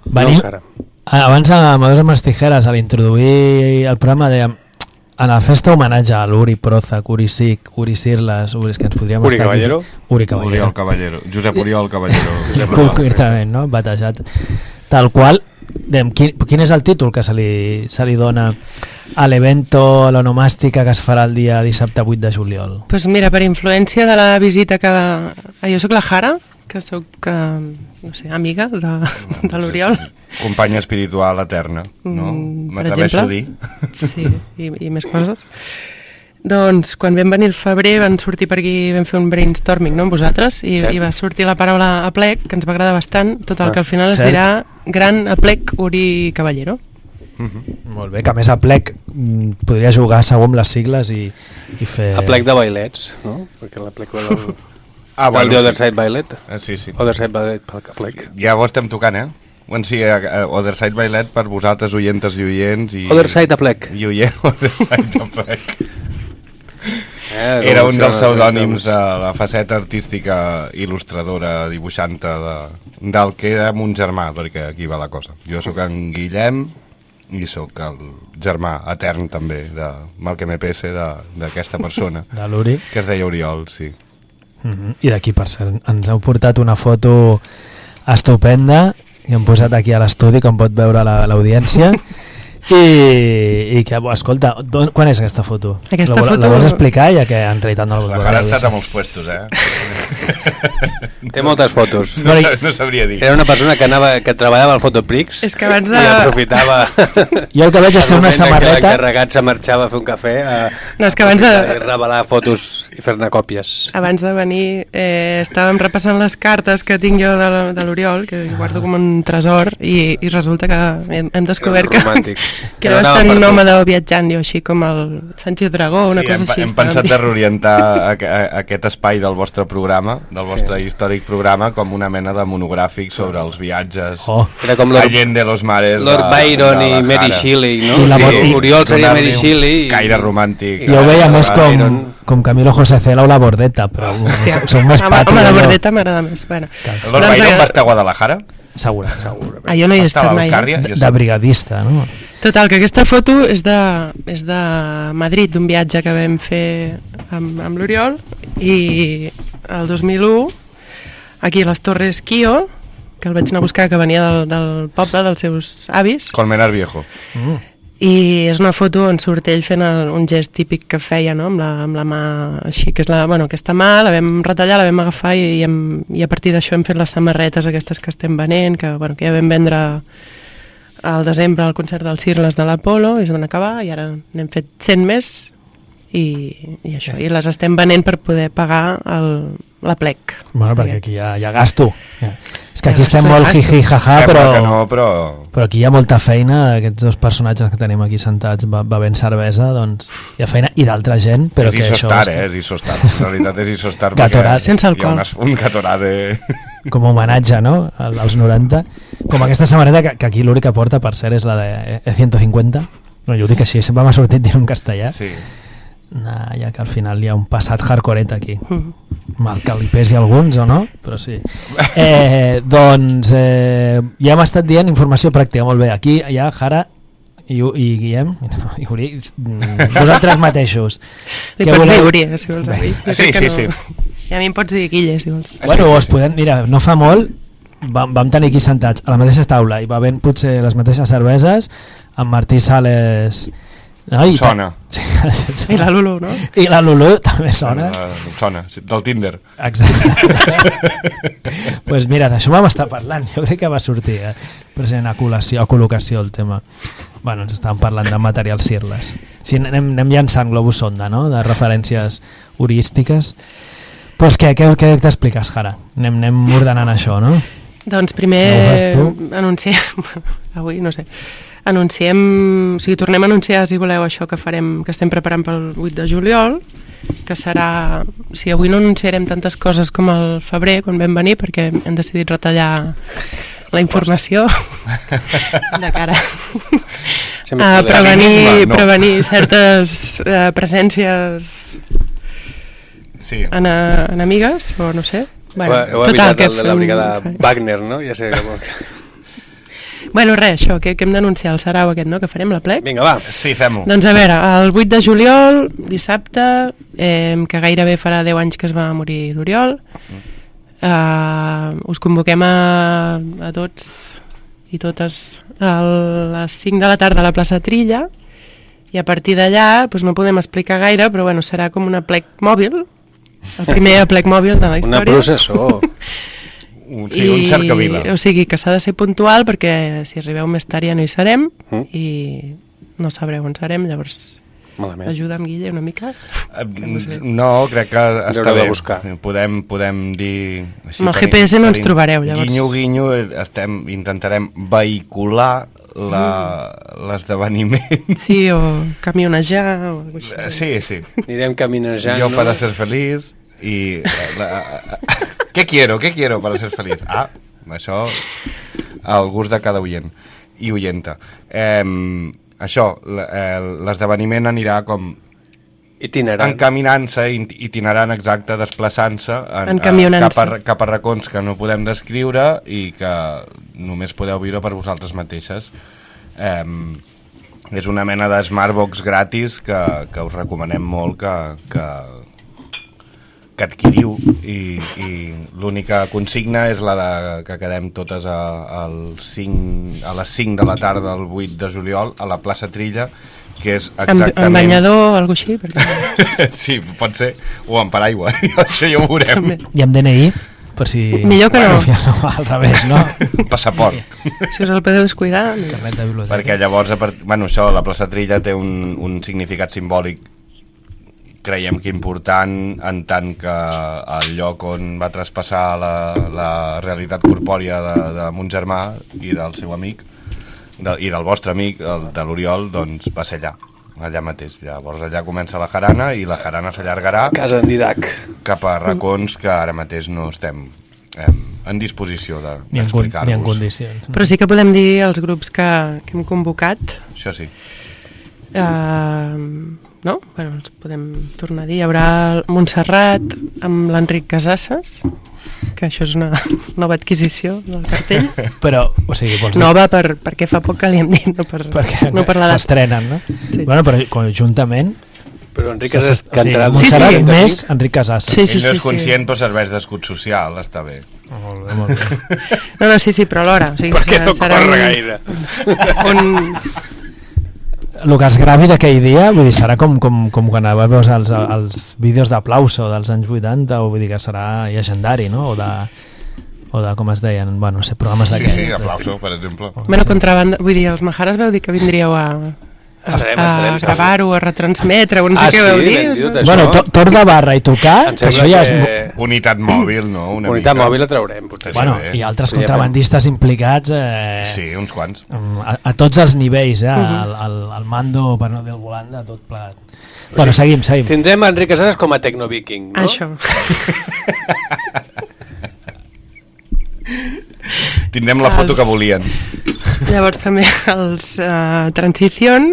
Venim, No, encara. abans amb les tijeres, a l'introduir el programa, dèiem en la festa homenatge a l'Uri Proza, Uri Sic, Uri Sirles, Uri, que ens podríem Uri estar aquí- Caballero. Uri Caballero. Oriol Caballero. Josep Oriol Caballero. Josep concretament, no? batejat. Tal qual, dèiem, quin, quin és el títol que se li, se li dona a l'evento, a l'onomàstica que es farà el dia dissabte 8 de juliol? Pues mira, per influència de la visita que... Jo sóc la Jara, que sóc, eh, no sé, amiga de, de l'Oriol. Companya espiritual eterna, no? Mm, M'atreveixo a dir. Sí, i, i més coses. Doncs quan vam venir el febrer van sortir per aquí, vam fer un brainstorming no, amb vosaltres i, Cert. i va sortir la paraula aplec, que ens va agradar bastant, tot el Ah, que al final es cert. dirà Gran Aplec Uri Caballero. Molt bé, que a més a plec mm, podria jugar segur amb les sigles i, i fer... A plec de bailets, no? Perquè la plec del... Ah, del bueno, The Other sí. Side Bailet. Ah, sí, sí. Other Side Bailet pel que plec. Ja ho estem tocant, eh? Bueno, sí, eh, eh, Other Side Bailet per vosaltres, oientes i oients. I... Other Side a plec. I oient, Other Side a plec. Eh, Era un dels pseudònims doncs. de la faceta artística il·lustradora, dibuixanta de, del que era mon germà, perquè aquí va la cosa. Jo sóc en Guillem i sóc el germà etern també de mal que me pese de- d'aquesta persona De l'Uri. que es deia Oriol, sí. Mm -hmm. I d'aquí, per cert, ens heu portat una foto estupenda i hem posat aquí a l'estudi, com pot veure la- l'audiència. I, i que, escolta, don, quan és aquesta foto? Aquesta la, vol- foto- La vols explicar, ja que en realitat no la vols ha estat a molts puestos, eh? Té moltes fotos. No, sa- no sabria dir. Era una persona que anava que treballava al Fotoprix És que abans de- i aprofitava Jo el que veig és que el una samarreta- l'encarregat se marxava a fer un cafè a, No, és que abans de- a revelar fotos i fer-ne còpies. Abans de venir eh, estàvem repassant les cartes que tinc jo de, de l'Oriol, que guardo com un tresor, i, i resulta que hem, hem descobert que. Que era bastant per tu. nòmada viatjant, jo així com el Sánchez Dragó, una sí, cosa hem, així. hem pensat de reorientar a, a, aquest espai del vostre programa, del vostre sí. històric programa, com una mena de monogràfic sobre els viatges Oh. Era com Allende los mares Lord de- Byron de la i Mary. Shelley, no? La Sí, Moti- Oriol seria Mary Shelley. i- Caire romàntic. Jo ho veia de més com, Byron. com Camilo José Cela o la Bordeta, però Hòstia, som més home, patri. home, la bordeta m'agrada més. Bueno, El Lord doncs, Byron va estar a Guadalajara? Segura. Segura. Ah, jo no hi he estat mai. eh? De, de brigadista, no? Total, que aquesta foto és de, és de Madrid, d'un viatge que vam fer amb, amb l'Oriol, i el 2001, aquí a les Torres Quio, que el vaig anar a buscar, que venia del, del poble, dels seus avis, Colmenar Viejo. Mm. i és una foto on surt ell fent el, un gest típic que feia, no? amb, la, amb la mà així, que és la, bueno, aquesta mà la vam retallar, la vam agafar i, i, hem, i a partir d'això hem fet les samarretes aquestes que estem venent, que, bueno, que ja vam vendre al desembre al concert del Cirles de l'Apolo i es van acabar i ara n'hem fet 100 més i, i això, i les estem venent per poder pagar el, la plec. Bueno, perquè aquí hi ha, hi ha gasto. Ja. És que aquí estem gasto, molt jiji jaja, però, que no, però... però aquí hi ha molta feina. Aquests dos personatges que tenim aquí sentats be- bevent cervesa, doncs hi ha feina i d'altra gent, però és que això... Isostar, és eh? És Isostar. En realitat és Isostar Gatorade. perquè Sense hi ha alcohol. unes, un Gatorade... com a homenatge, no?, al- als 90. Com aquesta samarreta que, que aquí l'únic que porta, per cert, és la de E150. No, jo ho dic així, sempre m'ha sortit dir en castellà. Sí. Nah, ja que al final hi ha un passat hardcoret aquí. Mm. Mal que li pesi a alguns o no, però sí. Eh, doncs eh, ja hem estat dient informació pràctica, molt bé. Aquí hi ha Jara i, i Guillem, no, i Uri, mm, vosaltres mateixos. Li dir voleu? Uri, eh, si vols. Bé. Avui. Jo Sí, crec que sí, no. I a mi em pots dir Guille, si vols. Bueno, us podem, mira, no fa molt vam, vam tenir aquí sentats a la mateixa taula i va ben potser les mateixes cerveses amb Martí Sales no? Em sona. Sí, I la Lulu, no? I la Lulu també sona. Em sona, sí, del Tinder. Exacte. pues mira, d'això vam estar parlant. Jo crec que va sortir eh? present a col·lació, a col·locació el tema. Bueno, ens estàvem parlant de materials cirles. Sí, anem, anem llançant globus sonda, no?, de referències hurístiques. Pues què, què, què t'expliques, Jara? Anem, anem ordenant això, no? Doncs primer Si tu. anunciem, avui no sé, anunciem, o sigui, tornem a anunciar, si voleu, això que farem, que estem preparant pel 8 de juliol, que serà, o sigui, avui no anunciarem tantes coses com el febrer, quan vam venir, perquè hem decidit retallar la informació de cara a prevenir, no. prevenir certes eh, presències Sí. en, enemigues, o no sé. Bueno, heu, heu total, evitat que el de la brigada fem- Wagner, no? Ja sé que... Bueno, res, això, que, que hem d'anunciar el sarau aquest, no?, que farem la plec. Vinga, va. Sí, fem-ho. Doncs a veure, el 8 de juliol, dissabte, eh, que gairebé farà 10 anys que es va morir l'Oriol, eh, us convoquem a, a tots i totes a les 5 de la tarda a la plaça Trilla i a partir d'allà doncs no podem explicar gaire, però bueno, serà com una plec mòbil, el primer plec mòbil de la història. Una processó. Un, sí, un cercavila. O sigui, que s'ha de ser puntual perquè si arribeu més tard ja no hi serem Mm. i no sabreu on serem, llavors Malament. ajuda'm, Guille, una mica. Eh, No, crec que està bé. buscar. Podem, podem dir... Amb el GPS no ens trobareu, llavors. Guinyo, guinyo, eh, estem, intentarem vehicular la- l'esdeveniment. Sí, o camionejar o alguna cosa així. Sí, sí. Anirem caminejant, Yo no? para ser feliz y... La, ¿Qué quiero? ¿Qué quiero para ser feliz? Ah, això al gust de cada oient i oienta. Eh, això, eh, l'esdeveniment anirà com Itinerant. encaminant-se, in- itinerant exacte, desplaçant-se en- Encamionant-se. cap, a, cap a racons que no podem descriure i que només podeu viure per vosaltres mateixes. Eh, és una mena de Smartbox gratis que, que us recomanem molt que, que, que adquiriu i, i l'única consigna és la de que quedem totes a, al 5, a les 5 de la tarda del 8 de juliol a la plaça Trilla que és exactament... amb banyador o alguna així, perquè sí, pot ser, o amb paraigua, això ja ho veurem. I amb DNI, per si... Millor que no. no. Al revés, no? Passaport. si us el podeu descuidar... no. Perquè llavors, a part... bueno, això, la plaça Trilla té un, un significat simbòlic creiem que important en tant que el lloc on va traspassar la, la realitat corpòria de, de mon germà i del seu amic de, i del vostre amic, el, de l'Oriol, doncs va ser allà, allà mateix. Llavors allà comença la jarana i la jarana s'allargarà Casa en Didac. cap a racons que ara mateix no estem eh, en disposició de- Ni en, d'explicar-vos. condicions. Però sí que podem dir els grups que, que hem convocat. Això sí. Uh, no? Bueno, els podem tornar a dir. Hi haurà el Montserrat amb l'Enric Casasses, que això és una nova adquisició del cartell. Però, o sigui, vols dir... Nova per, perquè fa poc que li hem dit, no per, perquè no per l'edat. s'estrenen, no? Sí. Bueno, però conjuntament... Però Enric s'ha- Casas o sigui, cantarà el Montserrat 45. més Enric Casasses. Sí, sí, Ell no sí, és conscient, però serveix d'escut social, està bé. Oh, molt bé, molt bé. No, no, sí, sí, però alhora. O sigui, Perquè no serà corre un- gaire. Un, El que es gravi d'aquell dia, vull dir, serà com, com, com quan veus els, els vídeos d'aplauso dels anys 80, o vull dir que serà llegendari, no? O de, o de com es deien, bueno, no sé, programes Sí, d'aquests. sí, aplauso, per exemple. bueno, contrabanda, vull dir, els Majares veu dir que vindríeu a, a, Estarem, gravar-ho, a retransmetre, o no sé Ah, què sí, veu dir. ben dit, us- això. Bueno, to, tor de barra i tocar, que això ja és... que... Unitat mòbil, no? Una Unitat mica. mòbil la traurem, potser. Bueno, bé. i altres Sí, contrabandistes implicats eh, Sí, uns quants. a, a tots els nivells, eh? Mhm. el, el, el mando, per no dir el volant, de tot plegat. Bueno, seguim, seguim. Tindrem Enric Casas com a tecnoviking, no? Això. Tindrem la foto Els- que volien. Llavors també els uh, Transition,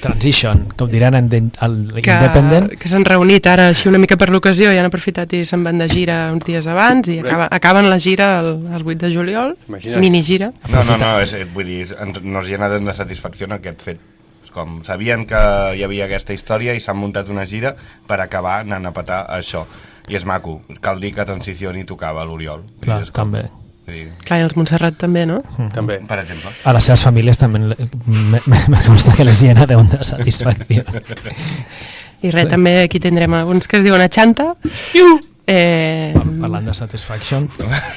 Transition, com diran en, el que, Independent. que s'han reunit ara així una mica per l'ocasió i han aprofitat i se'n van de gira uns dies abans i acaba, acaben la gira el, el 8 de juliol, Imagina't. mini gira. No, no, no, és, vull dir, ens, nos llena de satisfacció en aquest fet. És com, sabien que hi havia aquesta història i s'han muntat una gira per acabar anant a petar això. I és maco. Cal dir que Transición hi tocava l'Oriol. Clar, també. Dir, Clar, i els Montserrat també, no? També. Per exemple. A les seves famílies també me, consta que les llena de una satisfacció. I res, també aquí tindrem alguns que es diuen a Xanta. Eh, Parlant de Satisfaction.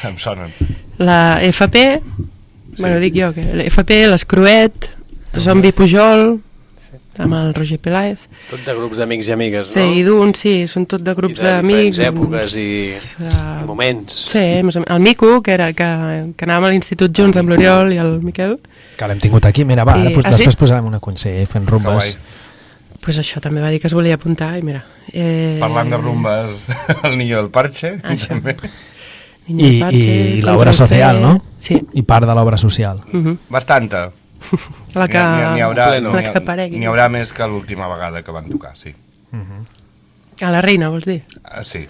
em sonen. la FP, sí. bueno, dic jo, que la FP, l'Escruet, Zombi Pujol, amb el Roger Peláez, Tot de grups d'amics i amigues, no? Ceidun, sí, són tot de grups I de d'amics. diferents èpoques i, eh, i moments. Sí, el Mico, que, era, que, que anàvem a l'institut junts amb l'Oriol i el Miquel, Que l'hem tingut aquí. Mira, va, I- ara, pues, ah, sí? després posarem una consell fent rumbes. pues això també va dir que es volia apuntar i mira... Eh, Parlant de rumbes, el Niño del Parche. Això. també. Niño I, Parche, i l'obra social, no? Sí. I part de l'obra social. Uh -huh. Bastanta. La que, N'hi ha- n'hi haurà, la n'hi que aparegui. n'hi haurà més que l'última vegada que van tocar, sí. A la reina, vols dir? Ah, sí.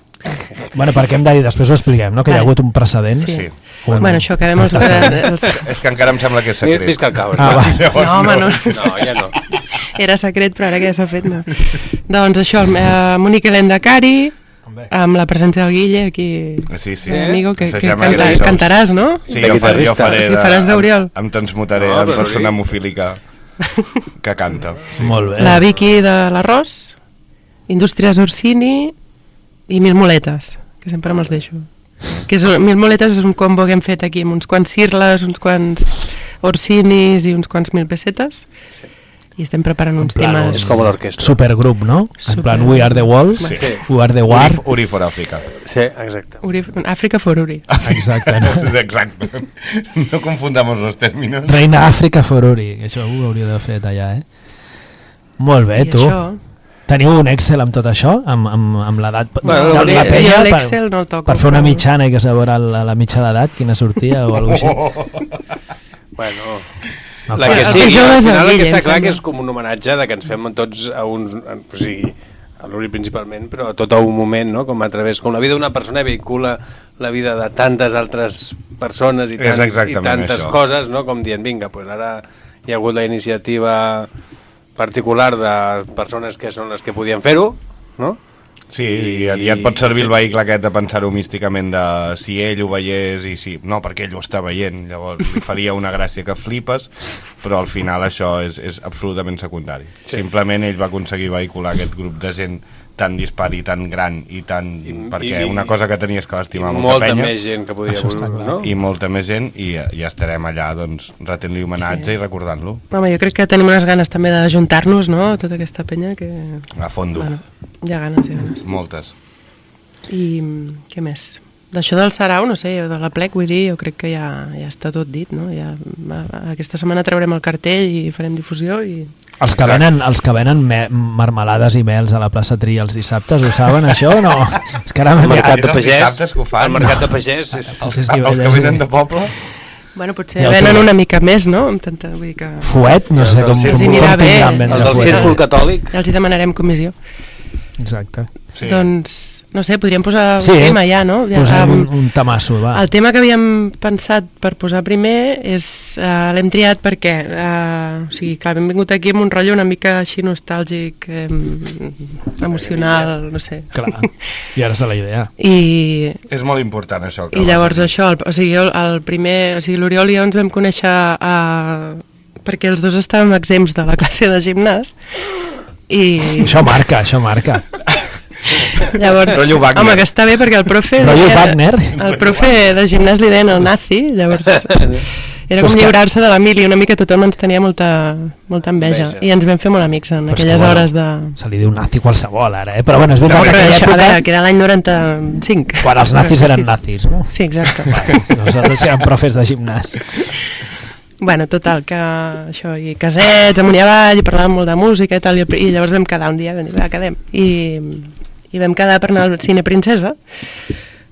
Bueno, perquè hem de dir, després ho expliquem, no? que hi ha hagut un precedent. Sí. Sí. Un- Bueno, això, acabem els- els- És que encara em sembla que és secret. Visca el cabra. Ah, va. Llavors, No, home, no. No, ja no. Era secret, però ara que ja s'ha fet, no. doncs això, eh, Mònica Helena Cari, amb la presència del Guille aquí, Sí, sí. el amigo, que, que canta, cantaràs, no? Sí, De jo, faré, jo guitarrista. faré Sí, faràs d'Oriol. Em, em transmutaré No, en persona sí. hemofílica que canta. Sí. Molt bé. La Vicky de l'Arròs, Indústries Orsini i Mil Moletes, que sempre me'ls deixo. Que és, Mil Moletes és un combo que hem fet aquí amb uns quants cirles, uns quants Orsinis i uns quants mil pessetes. I estem preparant uns plan, temes... És com l'orquestra. Supergrup, no? En Super- plan We Are The Walls, Sí. We Are The War. Uri, Uri for Àfrica. Sí, exacte. Uri, Àfrica for Uri. Exacte. No? Exacte. No confundamos los términos. Reina Àfrica for Uri. Això ho hauria de fer allà, eh? Molt bé, I tu. això- Teniu un Excel amb tot això? Amb, amb, amb l'edat Bueno, la jo penya? l'Excel no el toco, per fer una mitjana i que saber la, la mitja d'edat, quina sortia o alguna cosa així. Bueno, No la que sí, al final el que està clar que és com un homenatge de que ens fem tots a uns... O sigui, a l'Uri principalment, però a tot a un moment, no? Com a través, com la vida d'una persona vehicula la vida de tantes altres persones i, tant, i tantes això. coses, no? Com dient, vinga, pues ara hi ha hagut la iniciativa particular de persones que són les que podien fer-ho, no? Sí, i, i et pot servir el vehicle aquest de pensar-ho místicament de si ell ho veiés i si... No, perquè ell ho està veient, llavors li faria una gràcia que flipes, però al final això és, és absolutament secundari. Sí. Simplement ell va aconseguir vehicular aquest grup de gent tan dispar i tan gran i tan... I, perquè i- una cosa que tenies que l'estimar molta, molta penya més gent que està voler, clar. no? i molta més gent i ja, estarem allà doncs retent-li homenatge sí. i recordant-lo Home, jo crec que tenim unes ganes també d'ajuntar-nos, no? Tota aquesta penya que... a fondo, Bueno, hi ha ganes, hi ha ganes. moltes. I què més? D'això del Sarau, no sé, de la plec, vull dir, jo crec que ja, ja està tot dit, no? Ja, a- aquesta setmana traurem el cartell i farem difusió i... Els que venen, els que venen me marmelades i mels a la plaça Tri els dissabtes, ho saben això o no? És que ara El mercat de els pagès, dissabtes que ho fan, el mercat no? de pagès és... Els Els que venen de poble Bueno, potser el venen una mica més, no? Amb tanta, vull dir que... Fuet, no sé com, Els com, hi anirà com bé. Els del. Círcul Catòlic. Ja els hi demanarem comissió. Exacte. Sí. Doncs, no sé, podríem posar Sí, un tema ja, no? Ja, posem un, um, un tamasso, va. El tema que havíem pensat per posar primer és... Uh, L'hem triat perquè... Uh, o sigui, clar, hem vingut aquí amb un rotllo una mica així nostàlgic, eh, emocional, no sé. Clar, i ara és la idea. I, És molt important això. Que i llavors això, el, o sigui, el, el primer, o sigui, l'Oriol i jo ens vam conèixer uh, perquè els dos estàvem exempts de la classe de gimnàs i Això marca, això marca. llavors, home, que està bé perquè el profe Rotllo deia- Wagner. el profe de gimnàs li deien el nazi llavors era com que- lliurar-se de l'Emili una mica tothom ens tenia molta, molta enveja, Enveja. i ens vam fer molt amics en Però és que, aquelles bueno, hores de... Se li diu nazi qualsevol ara, eh? Però bueno, és No, veritat que però en això, aquella a veure, època... que era l'any 95 Quan els nazis eren nazis, no? sí, exacte Nosaltres érem profes de gimnàs. Bueno, total, que això, i casets, amunt i avall, i parlàvem molt de música i tal, i, i llavors vam quedar un dia, vam dir, va, quedem. I, I vam quedar per anar al Cine Princesa,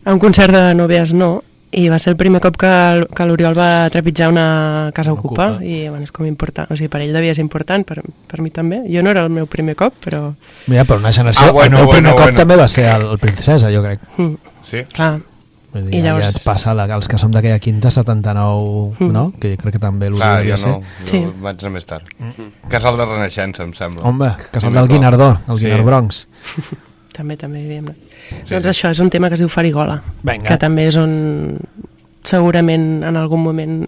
a un concert de Novies No, i va ser el primer cop que, que l'Oriol va trepitjar una casa ocupa, Ocupa. i bueno, és com important, o sigui, per ell devia ser important, per, per mi també. Jo no era el meu primer cop, però... Mira, per una generació... Ah, bueno, el meu primer bueno, cop bueno. també va ser el, el Princesa, jo crec. Mm. Sí? Clar. Vull dir, I llavors- Ja et passa, la, els que som d'aquella quinta, 79, Mm. no? Que crec que també l'Oriol Clar, devia jo ser. no, jo Sí. vaig anar més tard. Casal de Renaixença, em sembla. Home, casal del. Guinardó, el Sí. Guinard Bronx. També, també hi havíem anat. Sí, doncs sí. això és un tema que es diu Farigola, Vinga. que també és on segurament en algun moment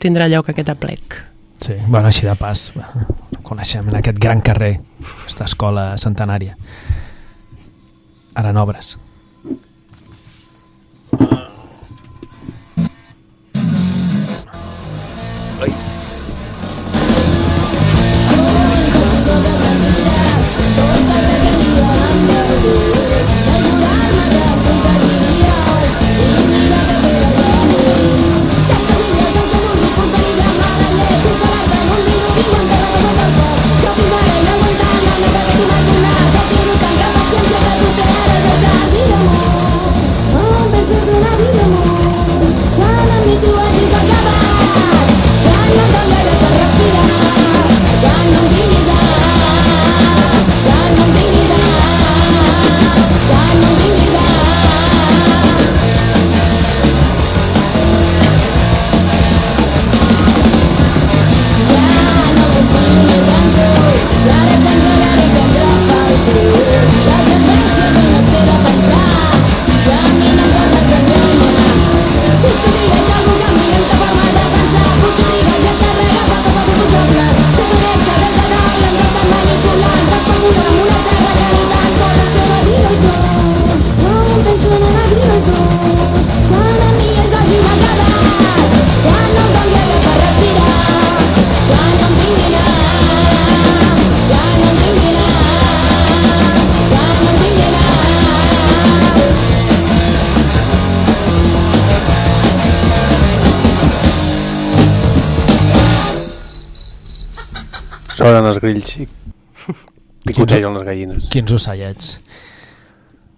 tindrà lloc aquest aplec. Sí, bueno, així de pas, bueno, coneixem en aquest gran carrer, aquesta escola centenària. Ara en obres. Sonen grills i picotegen les gallines. Quins ocellets.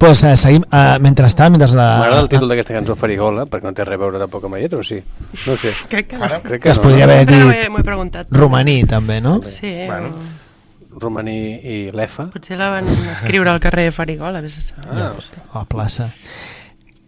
Pues, eh, seguim, eh, mentrestant, mentre la... M'agrada el títol d'aquesta cançó Farigola, perquè no té res a veure tampoc amb la lletra, o sí? No ho sé. Crec que no. Crec que es no, podria no? haver dit preguntat. romaní, també, no? Sí, Bueno. Romaní i l'EFA. potser la van escriure al carrer Farigola, vés a saber. Ah, a la plaça.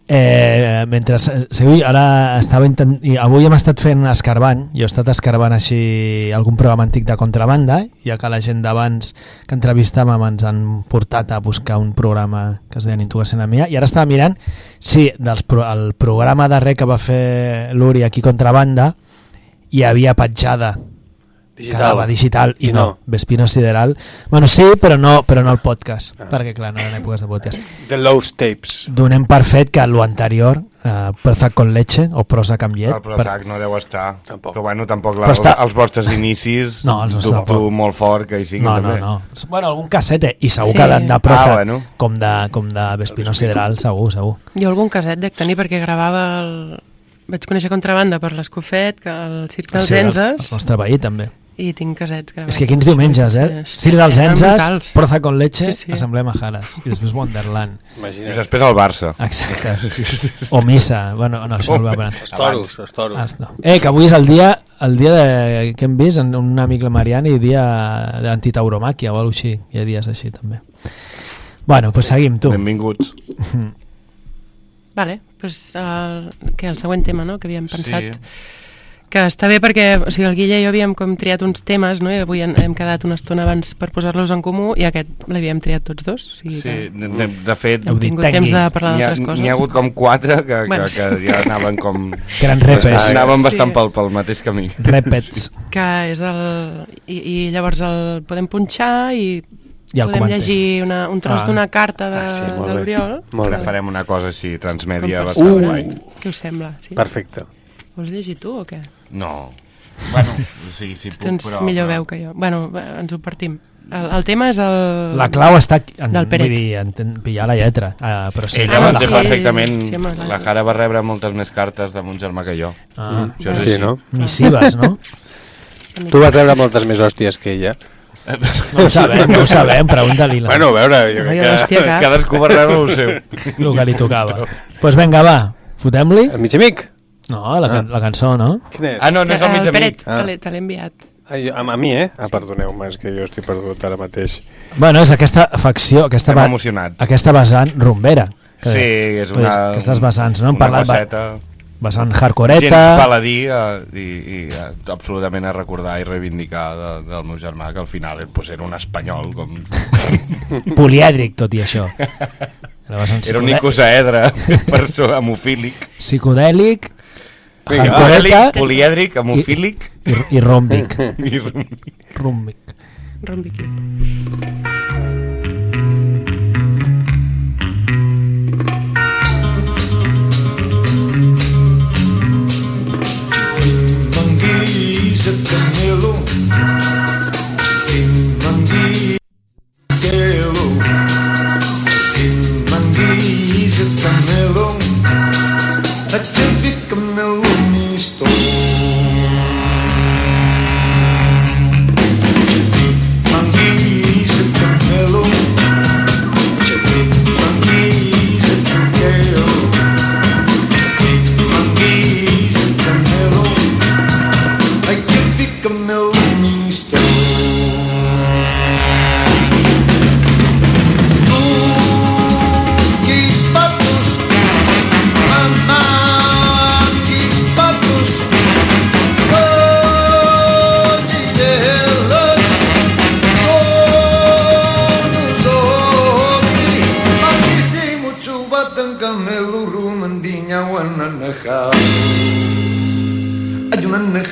Eh, mentre seguim, ara estava intent... avui hem estat fent escarbant jo he estat escarbant així algun programa antic de contrabanda ja que la gent d'abans que entrevistàvem ens han portat a buscar un programa que es deia Intugació Mia i ara estava mirant si dels el programa darrer que va fer l'Uri aquí contrabanda hi havia petjada Digital. Quedava digital i, I no, no. Vespino Sideral bueno sí però no, però no el podcast perquè clar, no eren èpoques de podcast The Lost Tapes. donem per fet que lo anterior, eh, Prozac con leche o Prozac amb llet, El Prozac no deu estar. Tampoc. Però bueno, tampoc la, Però està- els vostres inicis No, els dubto tampoc. molt fort que hi siguin no, no, també. no. Bueno, algun cassete, i segur Sí. que de, de Prozac, Ah, bueno. com de, com de Vespino Sideral, segur, segur. Jo algun caset dec tenir perquè gravava el... Vaig conèixer contrabanda per l'Escofet, que el Circ dels Sí, els, Enzes, els nostre veí també. I tinc casets gravats. És que quins diumenges, eh? Sí, Sir dels Enses. Proza con leche, Sí, sí. Assemblea Majares. I després Wonderland. I després el Barça. Exacte. O Missa. Bueno, no, això no va Els toros, els toros. Ah, no. Eh, que avui és el dia, el dia de, que hem vist, en un amic la Mariana, i dia d'antitauromàquia o alguna cosa així. Hi ha dies així, també. Bueno, doncs pues seguim, tu. Benvinguts. Vale, doncs el, que el següent tema, no?, que havíem pensat. Sí. Que està bé perquè o sigui, el Guille i jo havíem com triat uns temes, no?, i avui hem, hem quedat una estona abans per posar-los en comú i aquest l'havíem triat tots dos. O sigui Sí, que... de, de, de fet... Heu tingut temps de parlar n'hi ha- d'altres coses. N'hi ha hagut com quatre que, Bueno. que, que ja anaven com... Que eren repes. Anaven bastant Sí. pel, pel mateix camí. Repets. que és el... I, i llavors el podem punxar i, I el podem comentem. llegir una, un tros Ah. d'una carta de, Ah, sí, de molt bé. l'Oriol. Molt bé. Farem una cosa així, transmèdia Com per bastant saber. guai. Què us sembla? Sí? Perfecte. Vols llegir tu o què? No. Bueno, sí, sí puc, Tens però... millor però- veu que jo. Bueno, ens ho partim. El, el tema és el... La clau està en, Del Peret. vull dir, en, pillar la lletra. Uh, però sí, Ella la- ser la- perfectament... sí, home, clar. la Jara va rebre moltes més cartes de mon germà que jo. Ah. Això és Sí, així. no? Missives, no? Tu vas rebre moltes més hòsties que ella. No ho sabem, no ho sabem, pregunta-li. Bueno, a veure, jo crec que... cap. Cadascú va rebre el seu. El que li tocava. Doncs pues vinga, va, fotem-li. El mig amic? No, la, can la cançó, no? Quin és? Ah, no, no és el mig Peret, amic. te l'he- te l'he enviat. Ah, jo, a, a mi, eh? Ah, perdoneu-me, és que jo estic perdut ara mateix. Bueno, és aquesta facció, aquesta, va- emocionats. aquesta vessant rumbera. que- Sí, és una... Aquestes vessants, no? Hem una parlat faceta... vessant hardcoreta. Gens paladí eh, i, i eh, absolutament a recordar i reivindicar de, del meu germà, que al final eh, pues, era un espanyol com... polièdric, tot i això. Era, Era un icosaedre, persona hemofílic. Psicodèlic, Vinga, polièdric, polièdric, hemofílic i, i ròmbic. i ròmbic. Rombic. Manguis a camelo. Manguis camelo. A camelo. A champi camelo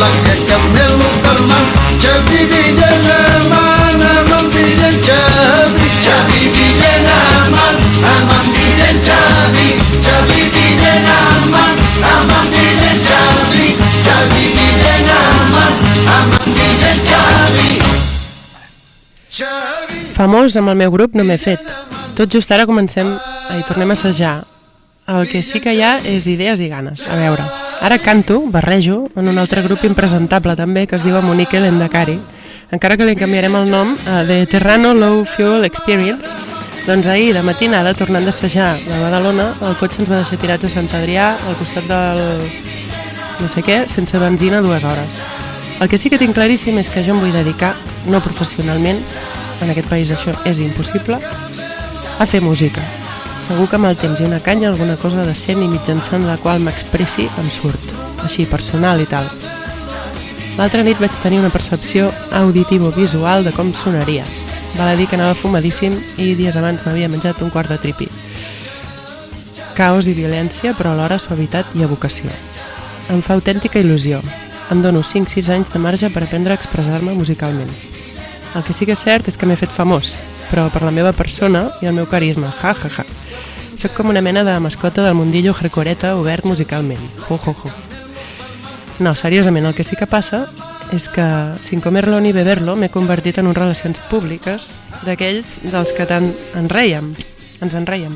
La que camelo per man Xavi Villaman, aman Villan Xavi Xavi Villaman, aman Villan Xavi Xavi Villaman, aman Villan Xavi Xavi Villaman, aman Villan Xavi Xavi Famós amb el meu grup no m'he fet. Tot just ara comencem i tornem a assajar. El que sí que hi ha és idees i ganes. A veure, ara canto, barrejo, en un altre grup impresentable també, que es diu Monique Lendakari, encara que li canviarem el nom a The Terrano Low Fuel Experience. Doncs ahir, de matinada, tornant d'assajar de Badalona, el cotxe ens va deixar tirats a Sant Adrià, al costat del no sé què, sense benzina dues hores. El que sí que tinc claríssim és que jo em vull dedicar, no professionalment, en aquest país això és impossible, a fer música. Segur que amb el temps i una canya alguna cosa decent i mitjançant la qual m'expressi em surt, així, personal i tal. L'altra nit vaig tenir una percepció auditivo-visual de com sonaria. Val a dir que anava fumadíssim i dies abans m'havia menjat un quart de tripi. Caos i violència, però alhora suavitat i evocació. Em fa autèntica il·lusió. Em dono 5-6 anys de marge per aprendre a expressar-me musicalment. El que sí que és cert és que m'he fet famós, però per la meva persona i el meu carisma. Ja, ja, ja. Soc com una mena de mascota del mundillo hardcoreta obert musicalment. Ho, ho, ho. No, seriosament, el que sí que passa és que, sin comerlo ni beberlo, m'he convertit en un relacions públiques d'aquells dels que tant en reiem, ens en reiem.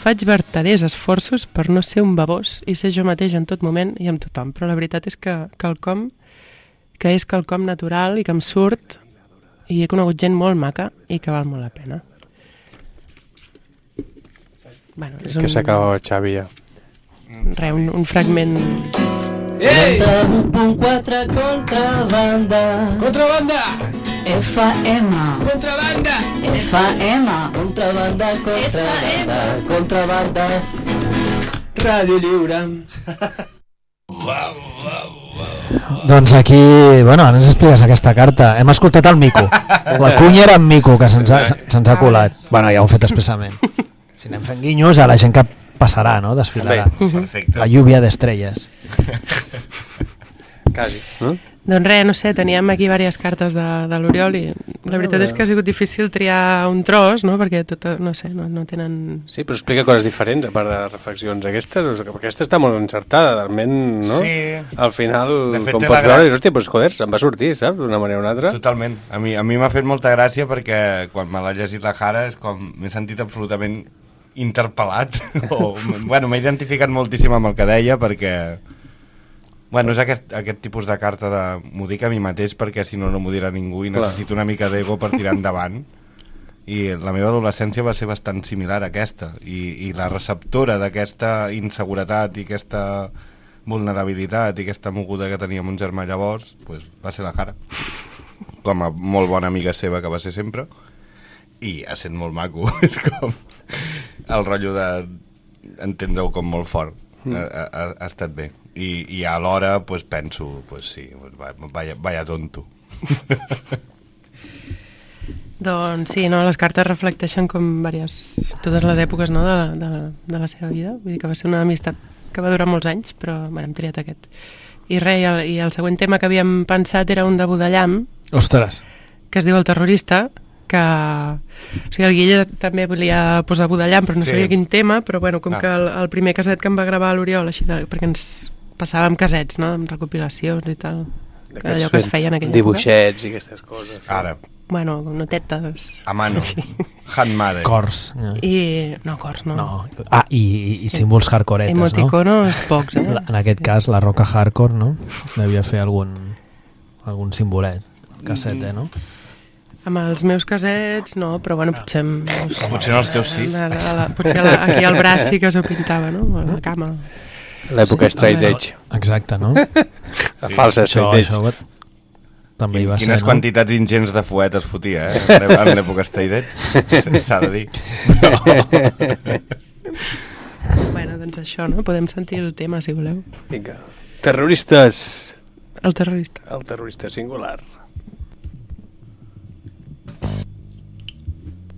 Faig vertaders esforços per no ser un babós i ser jo mateix en tot moment i amb tothom, però la veritat és que quelcom que és quelcom natural i que em surt i he conegut gent molt maca i que val molt la pena. Bueno, És que s'acaba el Xavi ja. Re, un, un fragment... Ei! 91.4 contrabanda. Contrabanda! FM. Contrabanda! FM. Contrabanda, contrabanda, contrabanda. Ràdio Lliure. Doncs aquí, bueno, ara ens expliques aquesta carta. Hem escoltat el Mico. La cunya era en Mico, que se'ns ha, se'ns ha colat. Bueno, ja ho hem fet expressament. Si anem fent guinyos a la gent que passarà, no? Desfilarà. Bé, perfecte. La lluvia d'estrelles. Quasi. No? Doncs res, no sé, teníem aquí diverses cartes de, de l'Oriol i la veritat és que ha sigut difícil triar un tros, no? Perquè tot, no sé, no, no tenen... Sí, però explica coses diferents, a part de les reflexions aquestes. O sigui, aquesta està molt encertada, realment, no? Sí. Al final, fet, com pots veure, dius, hòstia, doncs, joder, se'n va sortir, saps? D'una manera o una altra. Totalment. A mi, a mi m'ha fet molta gràcia perquè quan me l'ha llegit la Jara és com m'he sentit absolutament interpel·lat. o, bueno, m'he identificat moltíssim amb el que deia perquè... Bueno, és aquest, aquest tipus de carta de m'ho dic a mi mateix perquè si no no m'ho dirà ningú i Clar. necessito una mica d'ego per tirar endavant. I la meva adolescència va ser bastant similar a aquesta i, i la receptora d'aquesta inseguretat i aquesta vulnerabilitat i aquesta moguda que tenia mon germà llavors pues, va ser la Jara com a molt bona amiga seva que va ser sempre i ha sent molt maco és com el rotllo de entendre-ho com molt fort Mm. ha, ha, ha estat bé i, i alhora pues, penso pues, sí, pues, va- vaya, vaya tonto Doncs sí, no, les cartes reflecteixen com diverses, totes les èpoques no, de, la, de, la, de la seva vida. Vull dir que va ser una amistat que va durar molts anys, però bueno, hem triat aquest. I res, i el, i el següent tema que havíem pensat era un de Budallam, Ostres. que es diu El terrorista, que... O sigui, el Guille també volia posar Budallam, però no Sí. sabia quin tema, però bueno, com Ah. que el, el primer caset que em va gravar l'Oriol, així de, perquè ens passàvem casets, no?, amb recopilacions i tal, allò que es feia en aquella Dibuixets i aquestes coses. ara, època. Bueno, notetes. a mano Sí. handmade Cors. Ja. I... No, cors, no. No. Ah, i, i, i símbols hardcoretes, no? Emoticonos pocs, eh? La- En aquest cas, la roca hardcore, no? Devia fer algun, algun simbolet, el casset, eh, no? Amb els meus casets, no, però bueno, potser... Amb, Potser en els teus sí. La, la, la, potser la, aquí al braç sí que s'ho pintava, no? A la cama. L'època straight Bueno, edge. Exacte, no? La falsa això, straight edge. això va- també hi va Quines ser, no? quantitats ingents de fuet es fotia, eh? en l'è- En l'època Stay Dead, s'ha de dir. Bueno, doncs això, no? Podem sentir el tema, si voleu. Vinga. Terroristes. El terrorista. El terrorista singular.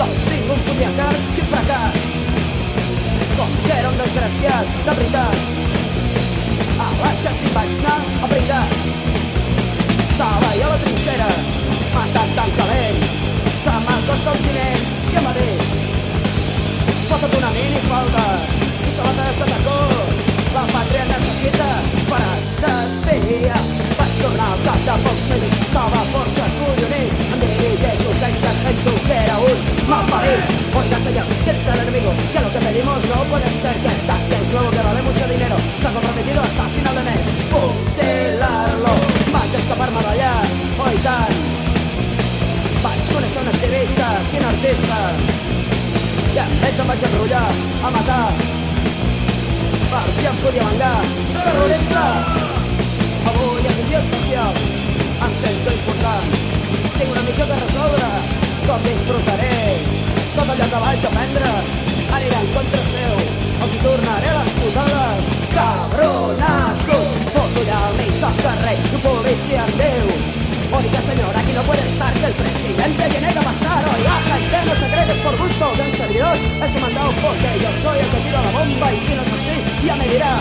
doncs tinc un fotia cas, quin fracàs, com que era un desgraciat, de veritat. A l'exèrcit vaig anar a brindat. Estava jo a la trinxera, matant tan calent. Se m'acosta el tinent i va dir Fota't una minifalda i sabates de tacó. La pàtria necessita faràs d'espia. Vaig tornar al cap de pocs mesos, estava força momento era un mapa Oiga señor, ¿quién es el enemigo? Que lo que pedimos no puede ser que ataques nuevo que vale mucho dinero. Está comprometido hasta final de mes. Fusilarlo Vaig escapar-me d'allà, oi tant Vaig conèixer un activista, quin artista. I amb ells em vaig a matar. Per fi em terrorista Avui és un dia especial. Disfrutaré. Tot allò que vaig aprendre aniré en contra seu els hi tornaré les putades cabronassos foto al mig del carrer tu policia señora, aquí no puede estar que el presidente tiene que pasar Oiga, gente, no se cree que es por gusto de un servidor Eso mandado porque yo soy el que tira la bomba Y si no es así, ya me dirá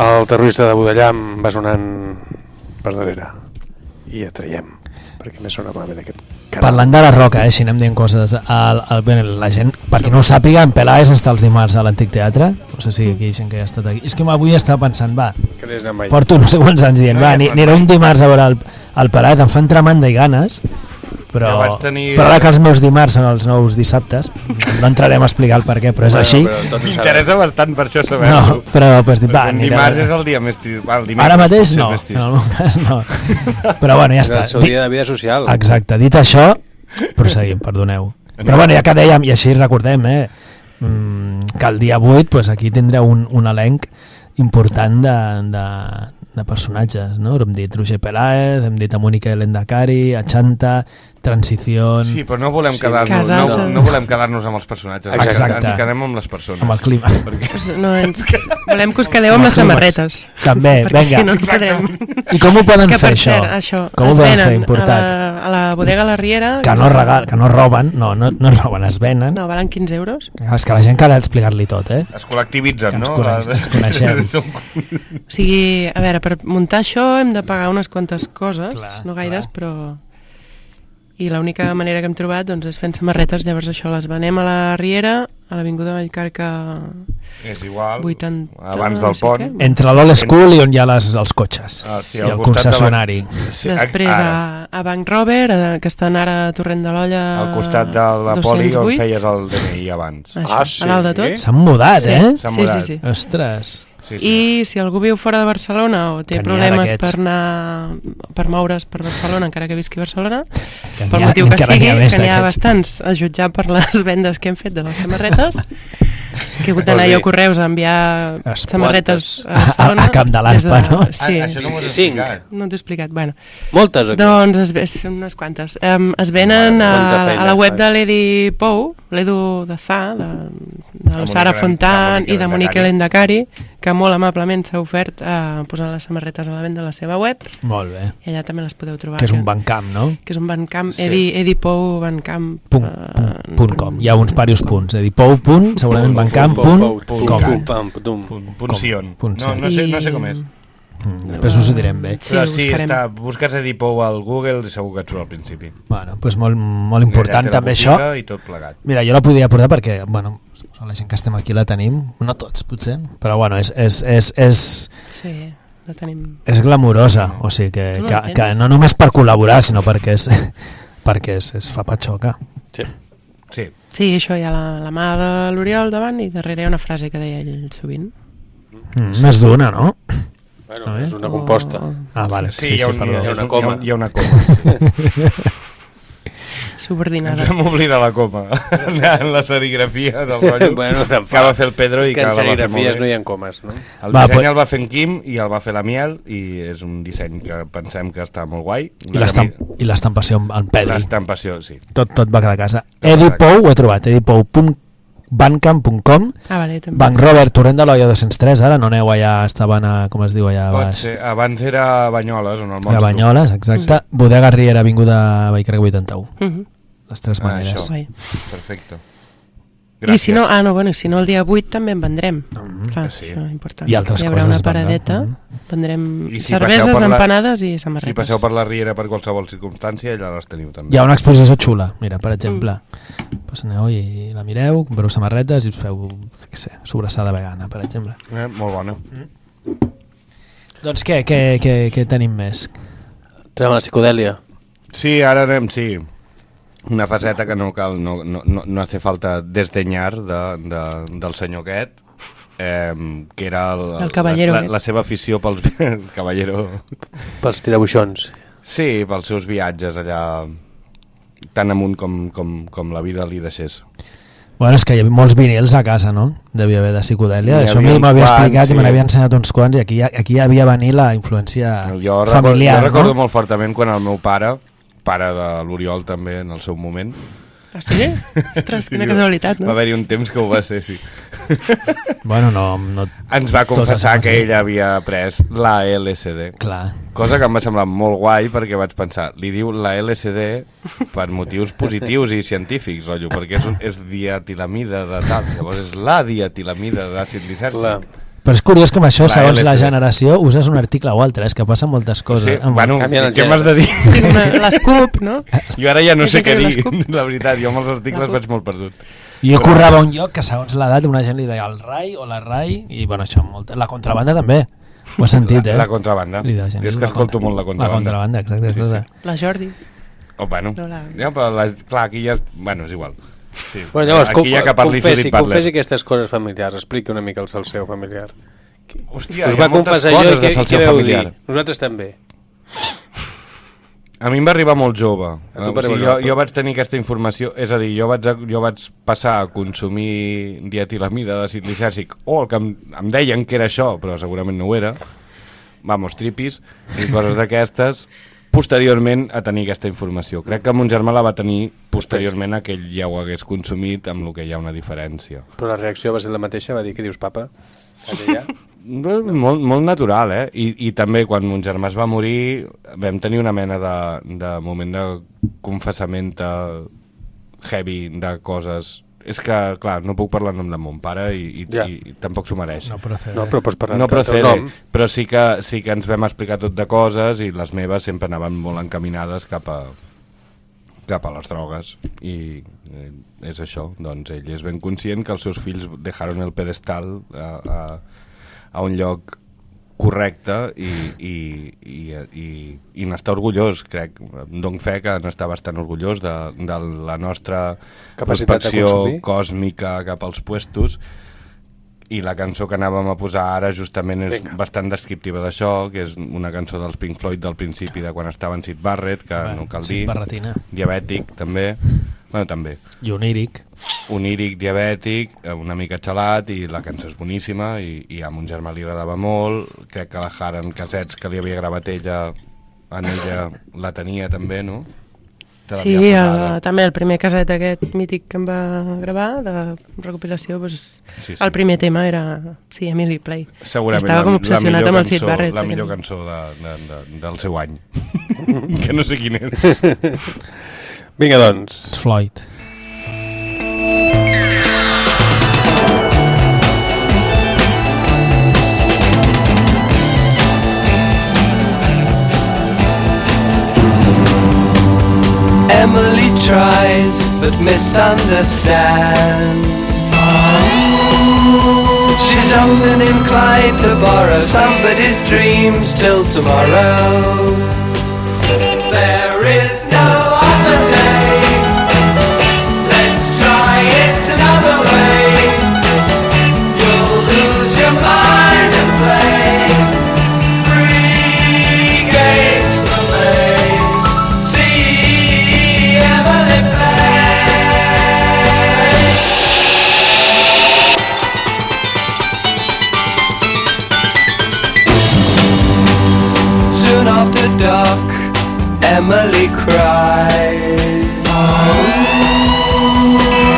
El terrorista de Budallam va sonant per darrere. I ja traiem, perquè més sona malament aquest canal. Parlant de la roca, eh, si anem dient coses, el, el, bé, la gent, per qui no ho sàpiga, en Pelaes està els dimarts a l'Antic Teatre, no sé si aquí hi ha gent que ja ha estat aquí. És que avui estava pensant, va, porto no sé quants anys dient, No va, aniré un dimarts a veure el, el Pelaes, em fan tremenda i ganes, però, Ja vaig tenir- però ara que els meus dimarts són els nous dissabtes, no entrarem a explicar el per què, però és Bueno, així. M'interessa bastant per això saber-ho. No, però pues, va, El dimarts és el dia més trist. Va, el dimecres Ara mateix és no, més trist. en el meu cas no. Però bueno, ja És està. el seu Di- dia de vida social. Exacte, dit això, proseguim, perdoneu. Però bueno, ja que dèiem, i així recordem, eh, mm, que el dia 8 pues, aquí tindreu un, un elenc important de, de, de personatges, no? Hem dit Roger Peláez, hem dit a Mónica Elendakari, a Chanta, Transición... Sí, però no volem Sí, quedar-nos no, no volem quedar-nos amb els personatges. ens Exacte. Ens quedem amb les persones. Amb el clima. Perquè... Pues no, ens... Volem que us quedeu amb les samarretes. També, perquè vinga. si no ens. I com ho poden que, fer, això? Cert, això Com ho poden fer, important? A la, a la bodega La Riera. Que no, regal, que no roben, no, no, no roben, es venen. No, valen 15 euros. És que la gent cal explicar-li tot, eh? Es col·lectivitzen, Que ens no? coneix- ens coneixem. Som- O sigui, a veure, per muntar això hem de pagar unes quantes coses, Clar, no gaires, però... I l'única manera que hem trobat doncs, és fent samarretes, llavors això les venem a la Riera, a l'Avinguda Vallcarca És igual, 80... abans no del sé pont. què. Entre l'old school i on hi ha les, els cotxes. Ah, sí, I al el costat de la- concessionari. Sí, Després ara. a, a Bank Robert, eh, que estan ara a Torrent de l'Olla... Al costat de la poli on 208. feies el DNI abans. Això, Ah, sí? a dalt de tot. S'han mudat, Sí, eh? Sí, mudat. sí, sí. Ostres. Sí, sí. I si algú viu fora de Barcelona o té Que problemes per anar per moure's per Barcelona, encara que visqui a Barcelona, Que pel motiu que n'hi sigui, que n'hi ha bastants a jutjar per les vendes que hem fet de les samarretes, que he hagut d'anar jo a Correus a enviar Es samarretes a Barcelona. A- a Camp de l'Arpa, no? Sí. Ah, això no m'ho has explicat. No t'ho he explicat, bueno. Moltes, o què? Doncs es, unes quantes. Um, es venen a, a la web de l'Edi Pou, l'Edu de Za, de, de la Sara Fontan i de Monique Lendakari, que molt amablement s'ha ofert a posar les samarretes a la venda a la seva web Molt bé. i allà també les podeu trobar. Que és un bancamp, no? Que és un bancamp, Sí. Edi, Edi Pou, bancamp... Punt, punt, punt com. Hi ha uns varios punts. És a dir, pou, punt, segurament bancamp, punt, com. Punt, punt Sion. Punt No, no, sé, no sé com és. Mm, Després us ho direm bé. Però sí, està, busques Edipou al Google i segur que et surt al principi. Bueno, doncs molt, molt important la també això. I tot plegat. Mira, jo la podria portar perquè, bueno, la gent que estem aquí la tenim, no tots potser, però bueno, és, és, és, és, Sí, la tenim... és glamurosa, o sigui que, no que, que no només per col·laborar, sinó perquè és, perquè és, és fa patxoca. Sí. Sí. Sí, això hi ha la, la mà de l'Oriol davant i darrere hi ha una frase que deia ell sovint. Mm, més d'una, no? Bueno, A veure. és una composta. Ah, vale, sí, sí, hi ha un- perdó. hi ha una un- coma. Hi ha una coma. Subordinada. Ens vam oblidar la coma en la serigrafia del rotllo Bueno, que va fer el Pedro i que que, en la va fer molt serigrafies bé. no hi ha comes, no? El Va, disseny pues- el va fer en Quim i el va fer la Miel i és un disseny que pensem que està molt guai. I l'estamp- I l'estampació en Pedri. L'estampació, sí. Tot, tot va quedar a casa. Tot va Edi quedar a Pou, ho he trobat, edipou.bandcamp.com Ah, vale, també. Banc Robert, Torrent de l'Olla 203, ara no aneu allà, estaven a, com es diu allà Pot baix? ser, abans era Banyoles, on el A monstru. Banyoles, exacte. Bodega Riera, Avinguda Vallcarrer 81. Mhm. Les tres Ah, maneres. Guai. Perfecte. I si no, ah, no, bueno, si no el dia 8 també en vendrem. Clar, que sí. això és important. I altres Hi haurà coses una paradeta, Mhm. vendrem I si cerveses, la- empanades i Si samarretes. passeu per la Riera per qualsevol circumstància, allà les teniu també. Hi ha una exposició xula, mira, per exemple. Pues aneu i la mireu, compreu samarretes i us feu, què sé, sobrassada vegana, per exemple. Eh, molt bona. Doncs què, què, què, què tenim més? Entrem a la psicodèlia. Sí, ara anem, sí. Una faceta que no cal, no, no, no, no hace falta desdenyar de, de, del senyor aquest, eh, que era el, El caballero la, la, la seva afició pels... el caballero... Pels tirabuixons. Sí, pels seus viatges allà tan amunt com, com, com la vida li deixés. Bueno, és que hi havia molts vinils a casa, no? Devia haver de psicodèlia. N'hi Això m'havia explicat i me sí. n'havia ensenyat uns quants i aquí, aquí hi havia venir la influència Jo, familiar, jo recordo no? molt fortament quan el meu pare, pare de l'Oriol també en el seu moment, Ah, sí? Ostres, quina casualitat, no? Va haver-hi un temps que ho va ser, sí. Bueno, no... no Ens va confessar que aconseguim. ell havia pres la LSD. Clar. Cosa que em va semblar molt guai perquè vaig pensar, li diu la LSD per motius positius i científics, rotllo, perquè és, un, és diatilamida de tal, llavors és la diatilamida d'àcid lisèrgic. Però és curiós com això, La segons la generació, uses un article o altre, és que passen moltes coses. Sí, Amb- bueno, què m'has de dir? L'escup, no? Jo ara ja no sé què dir, la veritat, jo amb els articles vaig molt perdut. Jo Però- currava un lloc que segons l'edat una gent li deia el rai o la rai i bueno, això molt... La contrabanda també, ho has sentit, eh? La, la contrabanda. Li deia gent, Jo és que escolto contra- molt la contrabanda. La contrabanda, exacte. Sí, sí. La Jordi. Oh, bueno, No la- ja, però la, clar, aquí ja... és- Bueno, és igual. Sí. Bueno, llavors, aquí ja que parli confessi, Judith Butler. confessi aquestes coses familiars, expliqui una mica el salseu familiar. Hòstia, Us hi ha va moltes confessar jo coses i què, de i salseu què veu familiar. dir? Nosaltres també. A mi em va arribar molt jove. A tu O per sigui, jo, jo vaig tenir aquesta informació, és a dir, jo vaig, jo vaig passar a consumir dietilamida d'àcid lisèrgic, o el que em, em deien que era això, però segurament no ho era, vamos, tripis, i coses d'aquestes, posteriorment a tenir aquesta informació. Crec que mon germà la va tenir posteriorment a que ell ja ho hagués consumit, amb el que hi ha una diferència. Però la reacció va ser la mateixa, va dir, què dius, papa? Ja. No, Molt, molt natural, eh? I, I també quan mon germà es va morir vam tenir una mena de, de moment de confessament eh, heavy de coses... És que, clar, no puc parlar en nom de mon pare i, i, Ja. i tampoc s'ho mereix. No procede. No, però pots parlar no procede, nom. però sí que, sí que ens vam explicar tot de coses i les meves sempre anaven molt encaminades cap a, cap a les drogues i eh, és això, doncs ell és ben conscient que els seus fills deixaron el pedestal a, a, a un lloc correcte i, i, i, i, i n'està orgullós, crec. Em dono fe que n'està bastant orgullós de, de la nostra Capacitat prospecció còsmica cap als puestos i la cançó que anàvem a posar ara justament és Vinga. bastant descriptiva d'això, que és una cançó dels Pink Floyd del principi de quan estava en Sid Barrett, que Bé, no cal Sid dir, Barrettina. diabètic també, bueno també, I oníric. oníric, diabètic, eh, una mica xalat i la cançó és boníssima i, i a mon germà li agradava molt, crec que la Haren Casets que li havia gravat ella en ella la tenia també, no? Te Sí, el, també el primer caset aquest mític que em va gravar de recopilació, doncs, Sí, sí. el primer tema era sí, Emily Play. Segurament Estava com la, obsessionat amb millor el Sid cançó, Barrett. La millor cançó de, de, de, del seu any. que no sé quin és. Vinga, doncs. It's Floyd. Tries but misunderstands. She's often inclined to borrow somebody's dreams till tomorrow. There is Emily cries.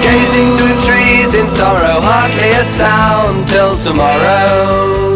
Gazing through trees in sorrow, hardly a sound till tomorrow.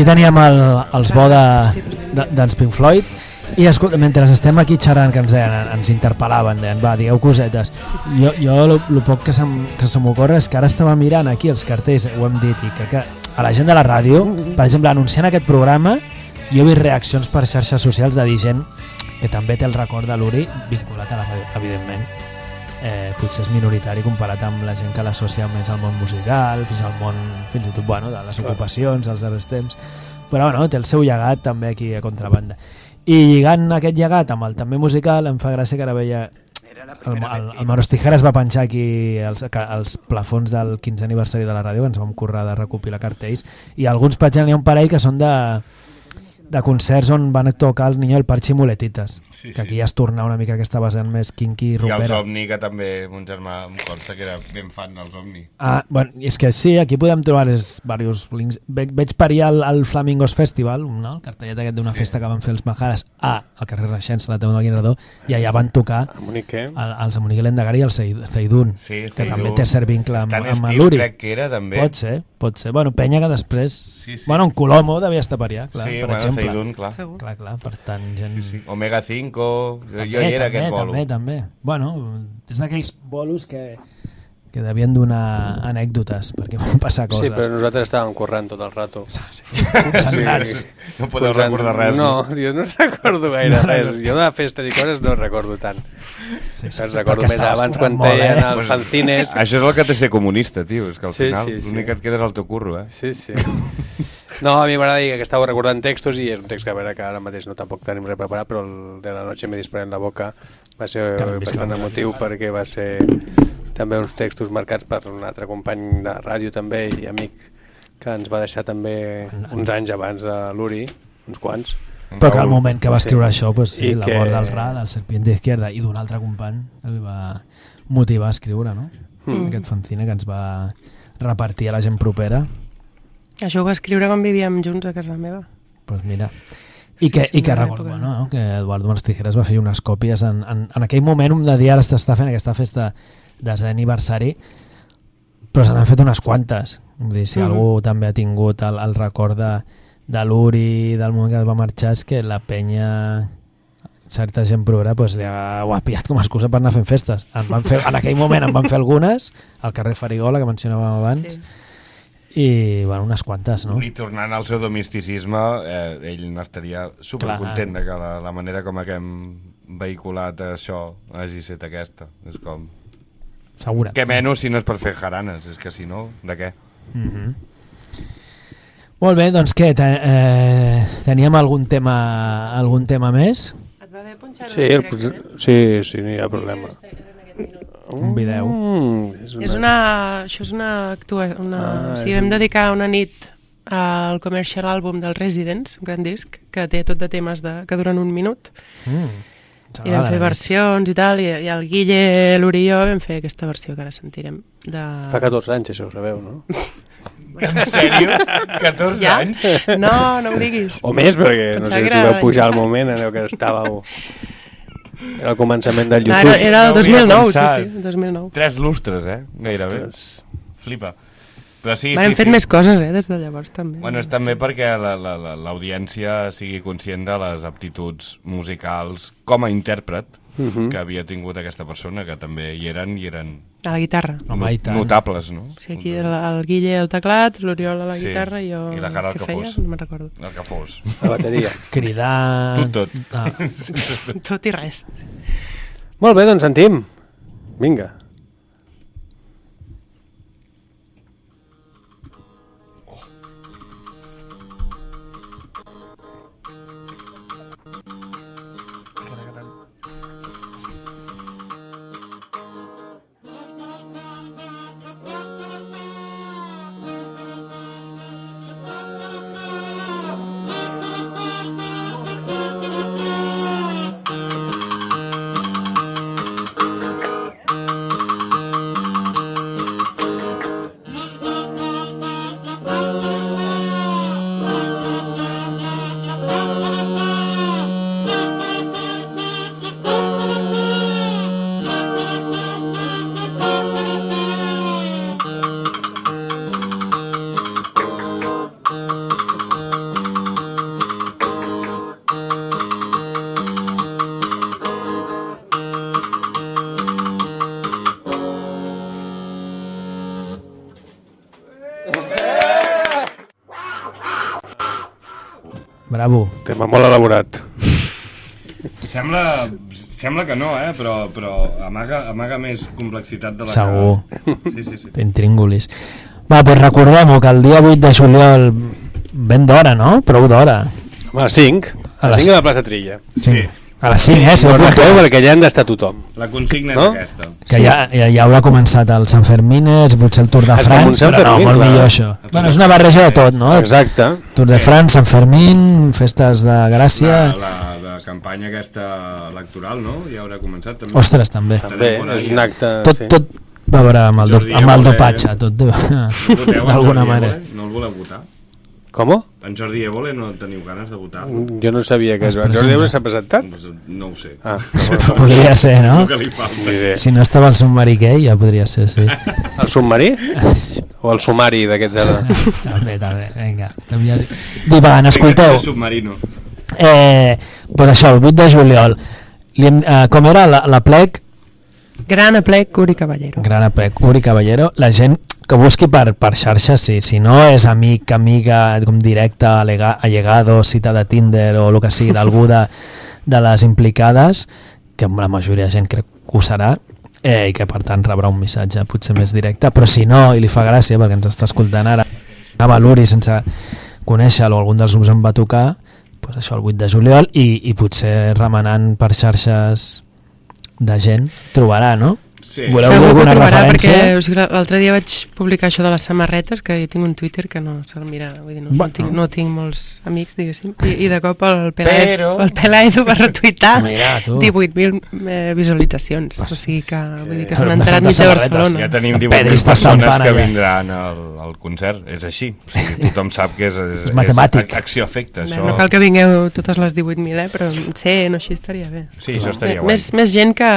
Aquí teníem el, els bo de- de- d'ens Pink Floyd i escolta, mentre estem aquí xerrant que ens deien, ens interpel·laven, deien, va, digueu cosetes. Jo, jo el, el poc que se'm, que se m'ocorre és que ara estava mirant aquí els cartells, ho hem dit, i que, que a la gent de la ràdio, per exemple, anunciant aquest programa, jo he vist reaccions per xarxes socials de dir gent que també té el record de l'Uri vinculat a la ràdio, evidentment. Eh, potser és minoritari comparat amb la gent que l'associa més al món musical, fins al món, fins i tot, bueno, de les Clar. ocupacions, als darrers temps, però bueno, té el seu llegat també aquí a contrabanda. I lligant aquest llegat amb el també musical, em fa gràcia que ara veia el, el, el Manos Tijeras va penjar aquí els, els plafons del 15è aniversari de la ràdio, ens vam currar de recopilar cartells, i alguns pengen, n'hi ha un parell que són de, de concerts on van tocar el Niño del Parche i Muletitas, Sí, que aquí sí. ja es torna una mica aquesta vessant més kinky i I els rompera. Omni, que també mon germà em consta que era ben fan dels Omni. Ah, bueno, i és que sí, aquí podem trobar els diversos links. Ve, veig per allà el, el Flamingos Festival, no? el cartellet aquest d'una Sí. festa que van fer els Majares a al carrer Reixença, a la Teu del Guinardó, i allà van tocar el, els de Monique Lendagari i el Zeidun, Sí, que Zeidun. també té cert vincle amb, Stan amb l'Uri. crec que era, també. Pot ser, pot ser. Bueno, penya que després... Sí, sí. Bueno, en Colomo devia estar per allà, clar, Sí, per bueno, exemple. Zeidun, clar. Clar, clar, per tant, gent... Sí, sí. Omega 5, jo, jo També, hi era també, aquest bolo. també, també. Bueno, és d'aquells bolos que, que devien donar anècdotes, perquè van passar coses. Sí, però nosaltres estàvem corrent tot el rato. Sí. Concentrats. No podeu recordar res, No, no? jo no recordo gaire No, no, res. no. Jo de festes i coses no recordo tant. Sí, sí, sí, recordo més abans quan molt, feien eh? els fanzines. Això és el que té ser comunista, tio. És que al Sí, final sí, sí. l'únic que et queda és el teu curro, eh? Sí, sí. No, a mi m'agrada dir que estava recordant textos i és un text que a veure que ara mateix no tampoc tenim res preparat, però el de la noche me disparé en la boca va ser bastant emotiu perquè va ser també uns textos marcats per un altre company de ràdio també i amic que ens va deixar també uns anys abans de l'Uri, uns quants. Però que al moment que va escriure això, pues, sí, I la que- mort del Ra, del Serpiente Izquierda i d'un altre company el va motivar a escriure, no? Mm. Aquest fanzine que ens va repartir a la gent propera. Això ho va escriure quan vivíem junts a casa meva. pues mira. I Sí, que, sí, i que recordo, època. no, que Eduardo Mars Tijeras va fer unes còpies en, en, en aquell moment, un de dia ara s'està fent aquesta festa de aniversari, però se n'han fet unes quantes. Vull dir, si Mhm. algú també ha tingut el, el record de, de l'Uri, del moment que es va marxar, és que la penya certa gent progrera pues, li ha, ho ha pillat com a excusa per anar fent festes. En, van fer, en aquell moment en van fer algunes, al carrer Farigola, que mencionàvem abans, Sí. I bueno, unes quantes, no? I tornant al seu domesticisme, eh, ell n'estaria supercontent de que la, la manera com que hem vehiculat això hagi estat aquesta. És com... Segura. Que menys si no és per fer jaranes, és que si no, de què? Mhm. Molt bé, doncs què, te, eh, teníem algun tema, algun tema més? Et va bé punxar Sí, el, sí, sí, no hi ha problema. Un vídeo. Mm, és una... És una, això és una actua... Una, Ah, o sigui, vam dedicar una nit al commercial àlbum del Residents, un gran disc, que té tot de temes de, que duren un minut. Mm. I vam fer versions i tal, i, i el Guille, l'Uri i jo vam fer aquesta versió que ara sentirem. De... Fa 14 anys, això ho sabeu, no? En sèrio? 14 Ja? anys? No, no ho diguis. O més, perquè no Pensava sé que si vau pujar al moment en el que estàveu... Era el començament del No, YouTube. era, era el No havia 2009, pensat. sí, sí, 2009. Tres lustres, eh? Gairebé. Flipa. Però sí, Vam sí, fet sí. més coses, eh, des de llavors, també. Bueno, és també perquè la- la- la- l'audiència sigui conscient de les aptituds musicals com a intèrpret Mhm. que havia tingut aquesta persona, que també hi eren i eren A la guitarra. Home, i tant. notables, no? Sí, aquí el, el Guille al teclat, l'Oriol a la Sí, guitarra i jo... i la Cara al que feia? fos. No me'n recordo. El que fos. La bateria. Cridar... Tot, tot. Ah. Tot i res. Molt bé, doncs sentim. Vinga. Bravo. Tema molt elaborat. Sembla, sembla que no, eh? però, però amaga, amaga més complexitat de la Segur. que... Sí, sí, sí. T'intríngulis. Va, doncs recordem-ho, que el dia 8 de juliol, ben d'hora, no? Prou d'hora. A les 5. A les 5 a la plaça Trilla. Sí. A les 5, eh? Si no perquè allà han d'estar tothom. La consigna No? és aquesta. Que ja, ja, ja haurà començat el Sant Fermines, potser el Tour de És com un France, però no, molt clar. millor això. Bueno, és una barreja de tot, no? Exacte. Tour de France, Sant Fermín, festes de Gràcia... La, la, la campanya aquesta electoral, no? Ja haurà començat també. Ostres, també. També, és un acte... Tot, sí. tot va veure amb el, do, amb el dopatge, tot d'alguna manera. No el voleu votar? Com? En Jordi Évole no teniu ganes de votar? Jo no sabia que Es el Jordi. Évole s'ha presentat? No ho sé. Ah, Podria ser, no? Que. Si no estava el submarí gay, ja podria ser, sí. El submarí? O el sumari d'aquest de... també, també, vinga. També... Divant, escolteu. El submarino. Eh, pues això, el 8 de juliol. Li hem, eh, com era la, la plec? Gran aplec, Uri Caballero. Gran aplec, Uri Caballero. La gent que busqui per, per xarxes, sí. Si no és amic, amiga, com directe, allegado, cita de Tinder o el que sigui d'algú de, de les implicades, que la majoria de gent crec que ho serà, eh, i que per tant rebrà un missatge potser més directe, però si no, i li fa gràcia perquè ens està escoltant ara, a l'Uri sense conèixer-lo, algun dels grups em va tocar, pues això el 8 de juliol, i, i potser remenant per xarxes de gent trobarà, no? Sí. Voleu Segur alguna referència? perquè o sigui, l'altre dia vaig publicar això de les samarretes, que jo tinc un Twitter que no se'l mira, vull dir, no, no, Bueno. tinc, no tinc molts amics, diguéssim, i, i de cop el Pelaez, Però- el Pelaez ho va retuitar, Mira, tu. 18.000 eh, visualitzacions, o sigui que, vull dir que se Però n'ha hem de enterat fer mig de samarretes. Barcelona. Ja tenim El 18.000 Pedri està persones que allà. vindran al, al concert. És així. O sigui, tothom sap que és, és, És matemàtic. és acció-efecte. Això... No cal que vingueu totes les 18.000, eh, però 100 o així estaria bé. Sí, això estaria Bé, guai. Més, més gent que,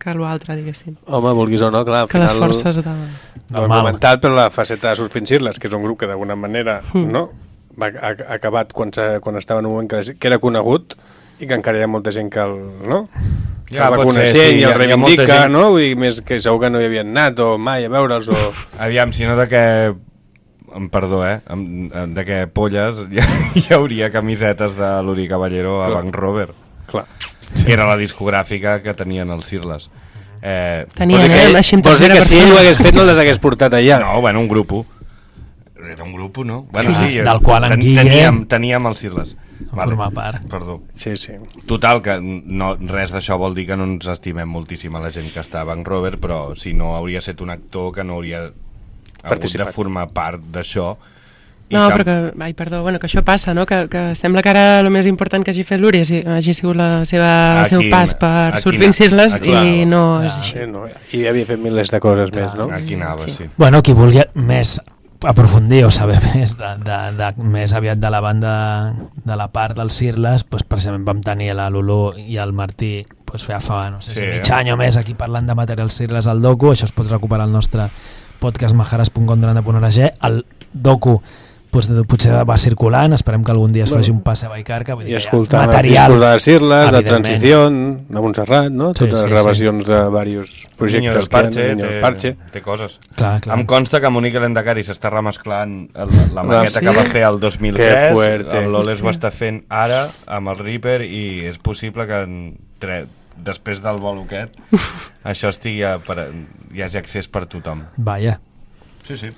que l'altre, diguéssim. Home, vulguis o no, clar, al Que les final... forces de... Ho hem comentat, però la faceta de Surfing que és un grup que d'alguna manera Mm. no? va ha, ha acabat quan, quan estava en un moment que, que era conegut i que encara hi ha molta gent que el, no? que Ja, el va coneixent sí, i el reivindica, gent- no? Vull dir, més que segur que no hi havien anat o mai a veure'ls o... Aviam, si no de què... Em perdó, eh? em- em- De què polles hi, hi hauria camisetes de l'Uri Caballero a Clar. Bank Rover. Clar. Que era la discogràfica que tenien els Cirles. Eh, Tenien, vols dir eh, que- Vols dir que si ell ho hagués fet no les hagués portat allà? No, bueno, un grupo. Era un grupo, no? Bueno, Clar, sí, del qual en ten- Guille- teníem, teníem els Cirles. formar part. Perdó. Sí, sí. Total, que no, res d'això vol dir que no ens estimem moltíssim a la gent que està a Bank Rover, però si no hauria estat un actor que no hauria hagut Participat. de formar part d'això. No, però que, ai, perdó, bueno, que això passa, no? Que, que sembla que ara el més important que hagi fet l'Uri hagi, hagi sigut la seva, el seu Aquí- pas per aquí Surfing na- Cirles ah, clar. i no Ah, és així. sí, no? I havia fet milers de coses més, no? Aquí anava, sí. Bueno, qui vulgui més aprofundir o saber més de, de, de, més aviat de la banda de la part dels Cirles, doncs precisament vam tenir la Lulú i el Martí doncs feia fa, no sé si Sí. mig any o més aquí parlant de materials Cirles al docu, això es pot recuperar al nostre podcast majares.com.org el docu doncs, de- potser va circulant, esperem que algun dia es Bueno. faci un passe a Vallcarca vull dir I escoltant material, de Cirles, de. Transició, de Montserrat, no? Sí, Totes sí, les gravacions de diversos Niño projectes del que hi ha, Parche, Niño del té, Parche. té coses. Clar, clar. Em consta que Monique Lendacari s'està remesclant el, la maqueta sí? que va fer el 2003, Que fuerte. el Loles ho està fent ara amb el Reaper i és possible que en tre, després del bolo aquest això estigui a, per, hi hagi accés per tothom. Vaja. Sí, sí.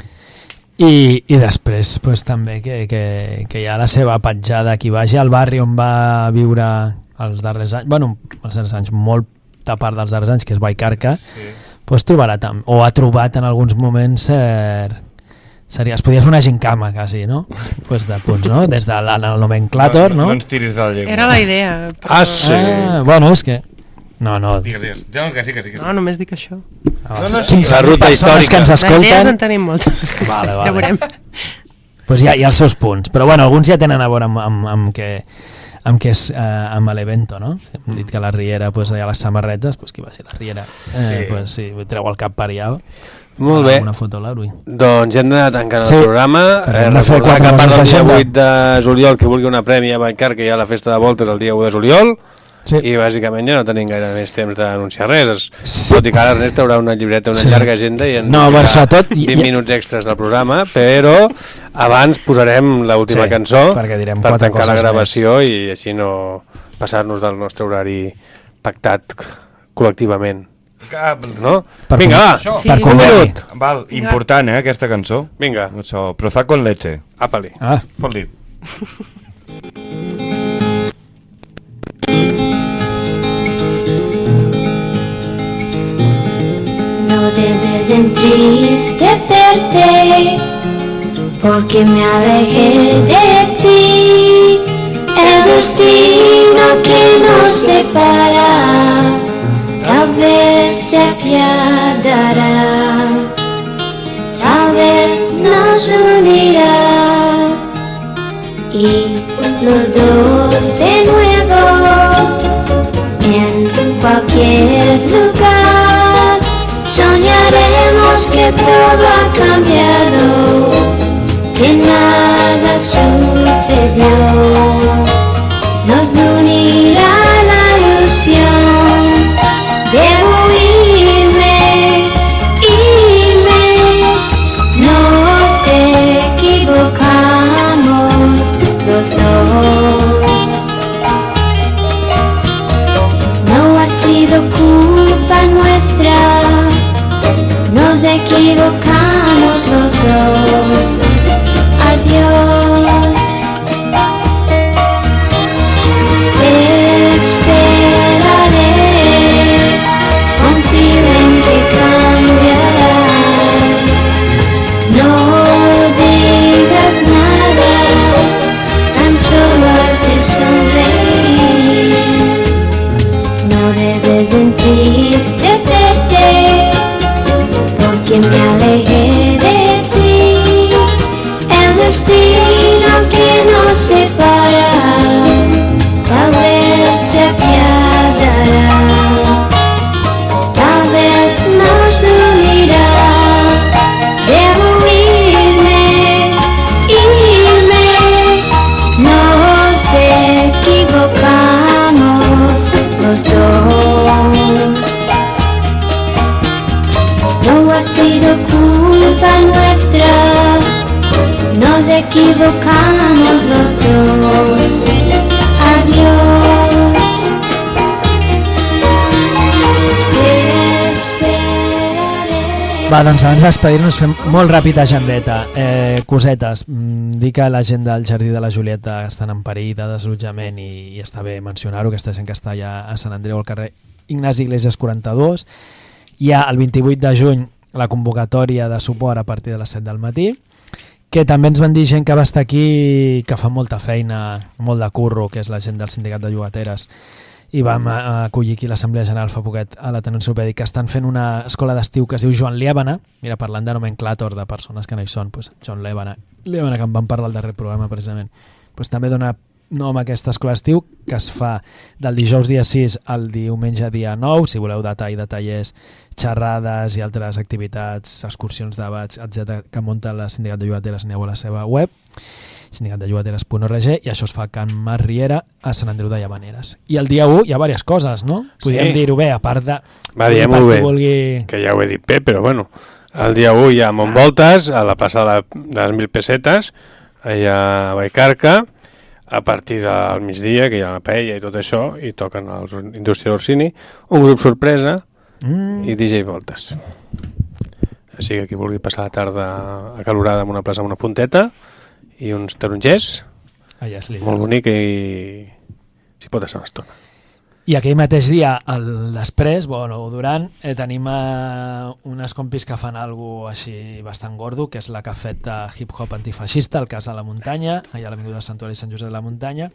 I, i després pues, també que, que, que hi ha la seva petjada qui vagi al barri on va viure els darrers anys, bueno, els darrers anys, molta part dels darrers anys, que és Vallcarca, sí. pues, trobarà tam o ha trobat en alguns moments cert, seria, es podia fer una gincama quasi, no? pues de punts, no? Des de la, el nomenclàtor, no? No ens tiris de la llengua. Era la idea. però- Ah, sí. Ah, bueno, és que... No, no. Digues, digues. Ja, que sí, que sí. Que sí. No, només dic això. No, no, sí, la ruta persones que ens històrica. escolten... D'idees en tenim moltes. Vale, Ja vale. veurem. pues hi, ha, hi ha els seus punts, però bueno, alguns ja tenen a veure amb, amb, amb que amb que és eh, amb l'evento, no? Hem dit que a la Riera pues, hi ha les samarretes, pues, qui va ser la Riera? Eh, Sí. pues, sí, treu el cap per allà. Molt bé. Una foto a l'Arui. Doncs ja hem d'anar tancant Sí. el programa. Eh, recordar que a part del dia d'agenda. 8 de juliol, qui vulgui una prèmia a Vallcar, que hi ha la festa de voltes el dia 1 de juliol, Sí. i bàsicament ja no tenim gaire més temps d'anunciar res. Es, Sí. Tot i que ara Ernest haurà una llibreta, una Sí. llarga agenda i en No, bueno, sobretot- 20 i- minuts extras del programa, però Abans posarem l'última Sí, cançó perquè direm per tancar la gravació i així no passar-nos del nostre horari pactat col·lectivament. No? Per Vinga, va, Això. per un conveni. minut. Val, important, eh, aquesta cançó. Vinga. Això, Prozac con leche. Apa-li. Ah. Fot-li. debes entristecerte porque me alejé de ti. El destino que nos separa tal vez se apiadará, tal vez nos unirá y los dos de nuevo en cualquier lugar soñaremos que todo ha cambiado, que nada sucedió, nos unirá Doncs abans de despedir-nos fem molt ràpid agendeta. Eh, cosetes. Mm, dir que la gent del Jardí de la Julieta estan en perill de desallotjament i, i està bé mencionar-ho, aquesta gent que està allà a Sant Andreu al carrer Ignasi Iglesias 42. Hi ha el 28 de juny la convocatòria de suport a partir de les 7 del matí que també ens van dir gent que va estar aquí que fa molta feina, molt de curro, que és la gent del sindicat de llogateres i vam acollir aquí l'Assemblea General fa poquet a l'Ateneu Enciclopèdic que estan fent una escola d'estiu que es diu Joan Liébana mira, parlant de nomenclàtor de persones que no hi són pues, Joan Liébana, Liébana que en vam parlar al darrer programa precisament. Pues, també dona nom a aquesta escola d'estiu que es fa del dijous dia 6 al diumenge dia 9 si voleu detall de tallers xerrades i altres activitats, excursions, debats, etc que munta la Sindicat de Llogateres aneu a la seva web sindicatdellogateres.org i això es fa a Can Mas Riera a Sant Andreu de Llavaneres. I el dia 1 hi ha diverses coses, no? Podríem Sí. dir-ho bé, a part de... Va, diem per molt qui bé, Vulgui... que ja ho he dit bé, però bueno, el dia 1 hi ha Montvoltes, a la plaça de, la, de les Mil Pessetes, allà a Baicarca, a partir del migdia, que hi ha la paella i tot això, i toquen els Indústria Orsini, un grup sorpresa Mm. i DJ Voltes. Així que qui vulgui passar la tarda acalorada en una plaça amb una fonteta i uns tarongers, Allà molt bonic i s'hi pot estar una estona. I aquell mateix dia, el després, bueno, durant, eh, tenim eh, unes compis que fan algo així bastant gordo, que és la cafeta hip-hop antifeixista, el cas de la muntanya, allà a l'Avinguda de Sant Tuari i Sant Josep de la Muntanya,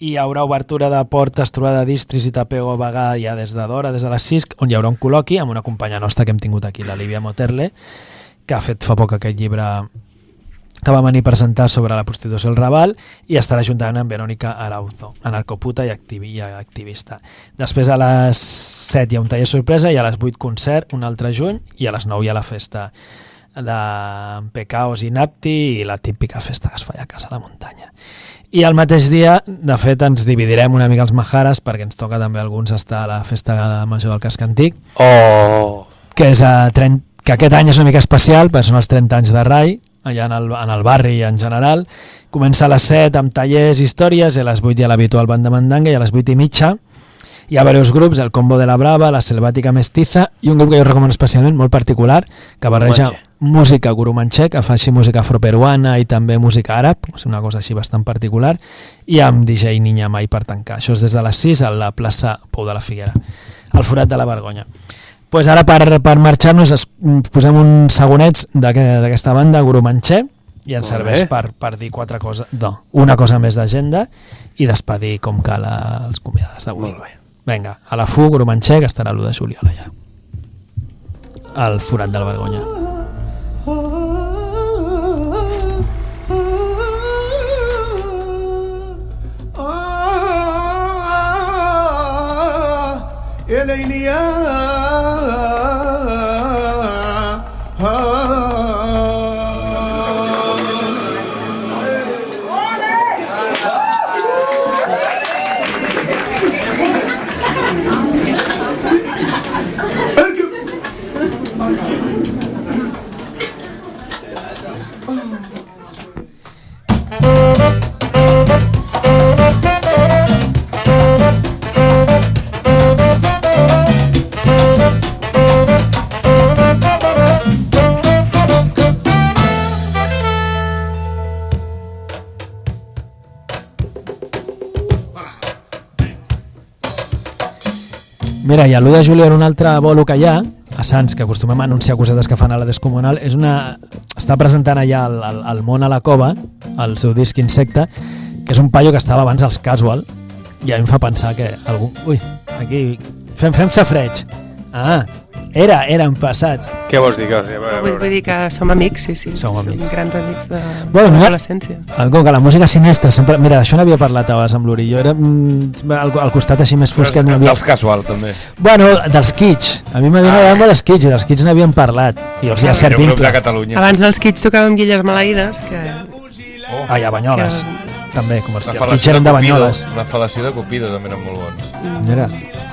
i hi haurà obertura de portes, trobada d'istris i tapego vegà ja des de d'hora, des de les 6, on hi haurà un col·loqui amb una companya nostra que hem tingut aquí, la Lívia Moterle, que ha fet fa poc aquest llibre que va venir a presentar sobre la prostitució al Raval i estarà juntament amb Verónica Arauzo, anarcoputa i, activi, i activista. Després a les 7 hi ha un taller sorpresa i a les 8 concert, un altre juny, i a les 9 hi ha la festa de Pecaos i Napti i la típica festa que es fa a casa a la muntanya. I el mateix dia, de fet, ens dividirem una mica els Majares perquè ens toca també alguns estar a la festa major del casc antic, Oh! que és a 30, que aquest any és una mica especial perquè són els 30 anys de RAI allà en el, en el barri en general. Comença a les 7 amb tallers, històries, i a les 8 hi ha l'habitual banda mandanga i a les 8 i mitja hi ha diversos grups, el Combo de la Brava, la Selvàtica Mestiza i un grup que jo recomano especialment, molt particular, que barreja Gurumanche. música gurumanche, que fa així música afroperuana i també música àrab, és una cosa així bastant particular, i amb DJ Niña Mai per tancar. Això és des de les 6 a la plaça Pou de la Figuera, al forat de la Vergonya. Pues ara per, per marxar-nos es- posem uns segonets d'aquest- d'aquesta banda, Gurumanche, i ens serveix per, per dir quatre coses, no, una cosa més d'agenda i despedir com cal els convidats d'avui. Vinga, a la FU, Gurumanche, que estarà l'1 de juliol allà. Al forat de la Vergonya. يا ليلي يا Mira, i a l'1 de juliol un altre bolo que hi ha, a Sants, que acostumem a anunciar cosetes que fan a la Descomunal, és una... està presentant allà el, el, el món a la cova, el seu disc Insecte, que és un paio que estava abans als Casual, i a mi em fa pensar que algú... Ui, aquí... Fem, fem safreig. Ah, era, era en passat. Què vols dir? Què vols dir? A veure, a Vull, veure. vull dir que som amics, sí, sí. Som amics. grans amics de, Bueno, l'adolescència. Ah, Com que la música sinistra sempre... Mira, d'això n'havia parlat abans amb l'Uri. Jo era mm, al, al costat així més fosquet. no havia- Dels casual, també. Bueno, dels Kitsch. A mi m'havien agradat molt els Kitsch i dels Kitsch n'havíem parlat. I els hi ha cert vincle. Abans dels Kids tocàvem Guilles Maleïdes, que... Ah, i a Banyoles. Que fal·lació Kitsch eren de Cupido, Banyoles. La fal·lació de Cupido també eren molt bons. Mira.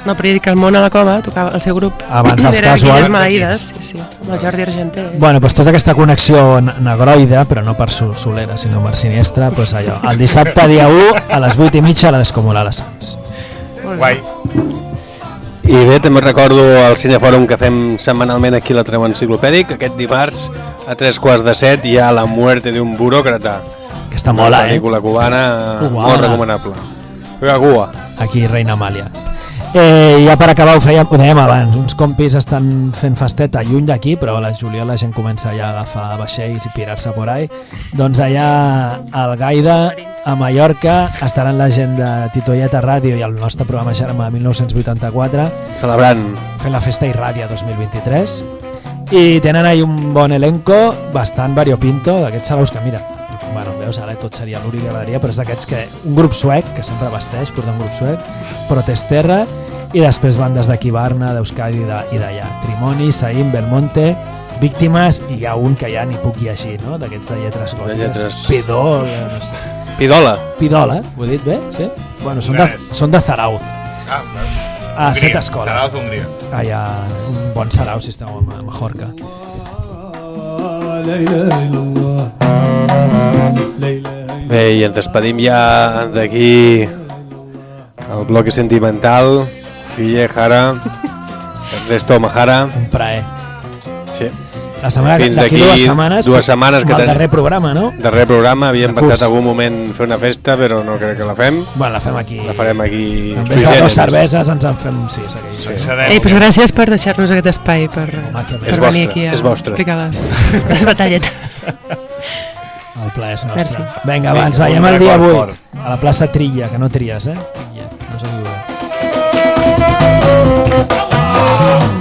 No, però dic que el món a la cova tocava el seu grup. Abans dels era Casual. Maleïdes, sí, sí, amb el Jordi Argenter. Bueno, doncs tota aquesta connexió n- negroide, però no per sol- solera, sinó per siniestra, doncs allò. El dissabte, dia 1, a les 8 i mitja, a la Descomunal a Sants. Guai. I bé, també recordo el Cinefòrum que fem setmanalment aquí a la Treu Enciclopèdic. Aquest dimarts, a tres quarts de set, hi ha La muerte de un buròcrata. Aquesta mola, Una eh? pel·lícula cubana, Cubana. molt recomanable. Juega Cuba. aquí Reina Amàlia. Eh, ja per acabar ho, fèiem, ho dèiem abans, uns compis estan fent festeta lluny d'aquí, però a la juliol la gent comença ja a agafar vaixells i pirar-se por ahí. Doncs allà al Gaida, a Mallorca, estaran la gent de Titoieta Ràdio i el nostre programa Germà 1984 Celebrant. fent la festa Irradia 2023 i tenen ahí un bon elenco bastant variopinto d'aquests salaus que mira bueno, veus, ara tot seria l'Uri que agradaria però és d'aquests que un grup suec que sempre vesteix, porta un grup suec Protesterra i després bandes d'aquí Barna, d'Euskadi i de- d'allà Trimoni, Saïm, Belmonte Víctimes i hi ha un que ja ni puc llegir no? d'aquests de lletres gòtiques lletres. Pidol, no sé Pidola. Pidola, ho he dit bé? Sí? Bueno, són de, són de Zarauz Ah, a set escoles. Zarauz, Hongria. Allà, un bon sarau si esteu a Majorca. Bé, i ens despedim ja d'aquí el bloc sentimental. Fille, Jara, Ernesto Mahara. Un plaer. Sí. La setmana, Fins d'aquí dues setmanes, dues setmanes que el darrer programa, no? Darrer programa, havíem pensat algun moment fer una festa, però no crec que la fem. Bueno, la fem aquí. La farem aquí. En vez de dos cerveses ens en fem sis. Aquell. Sí. Ei, doncs gràcies per deixar-nos aquest espai per, que per És venir vostre, aquí a és vostre. explicar les, les batalletes. El plaer és nostre. Merci. Vinga, va, ens veiem el dia record 8 a la plaça Trilla, que no tries, eh? Trilla, no s'equivoca. لا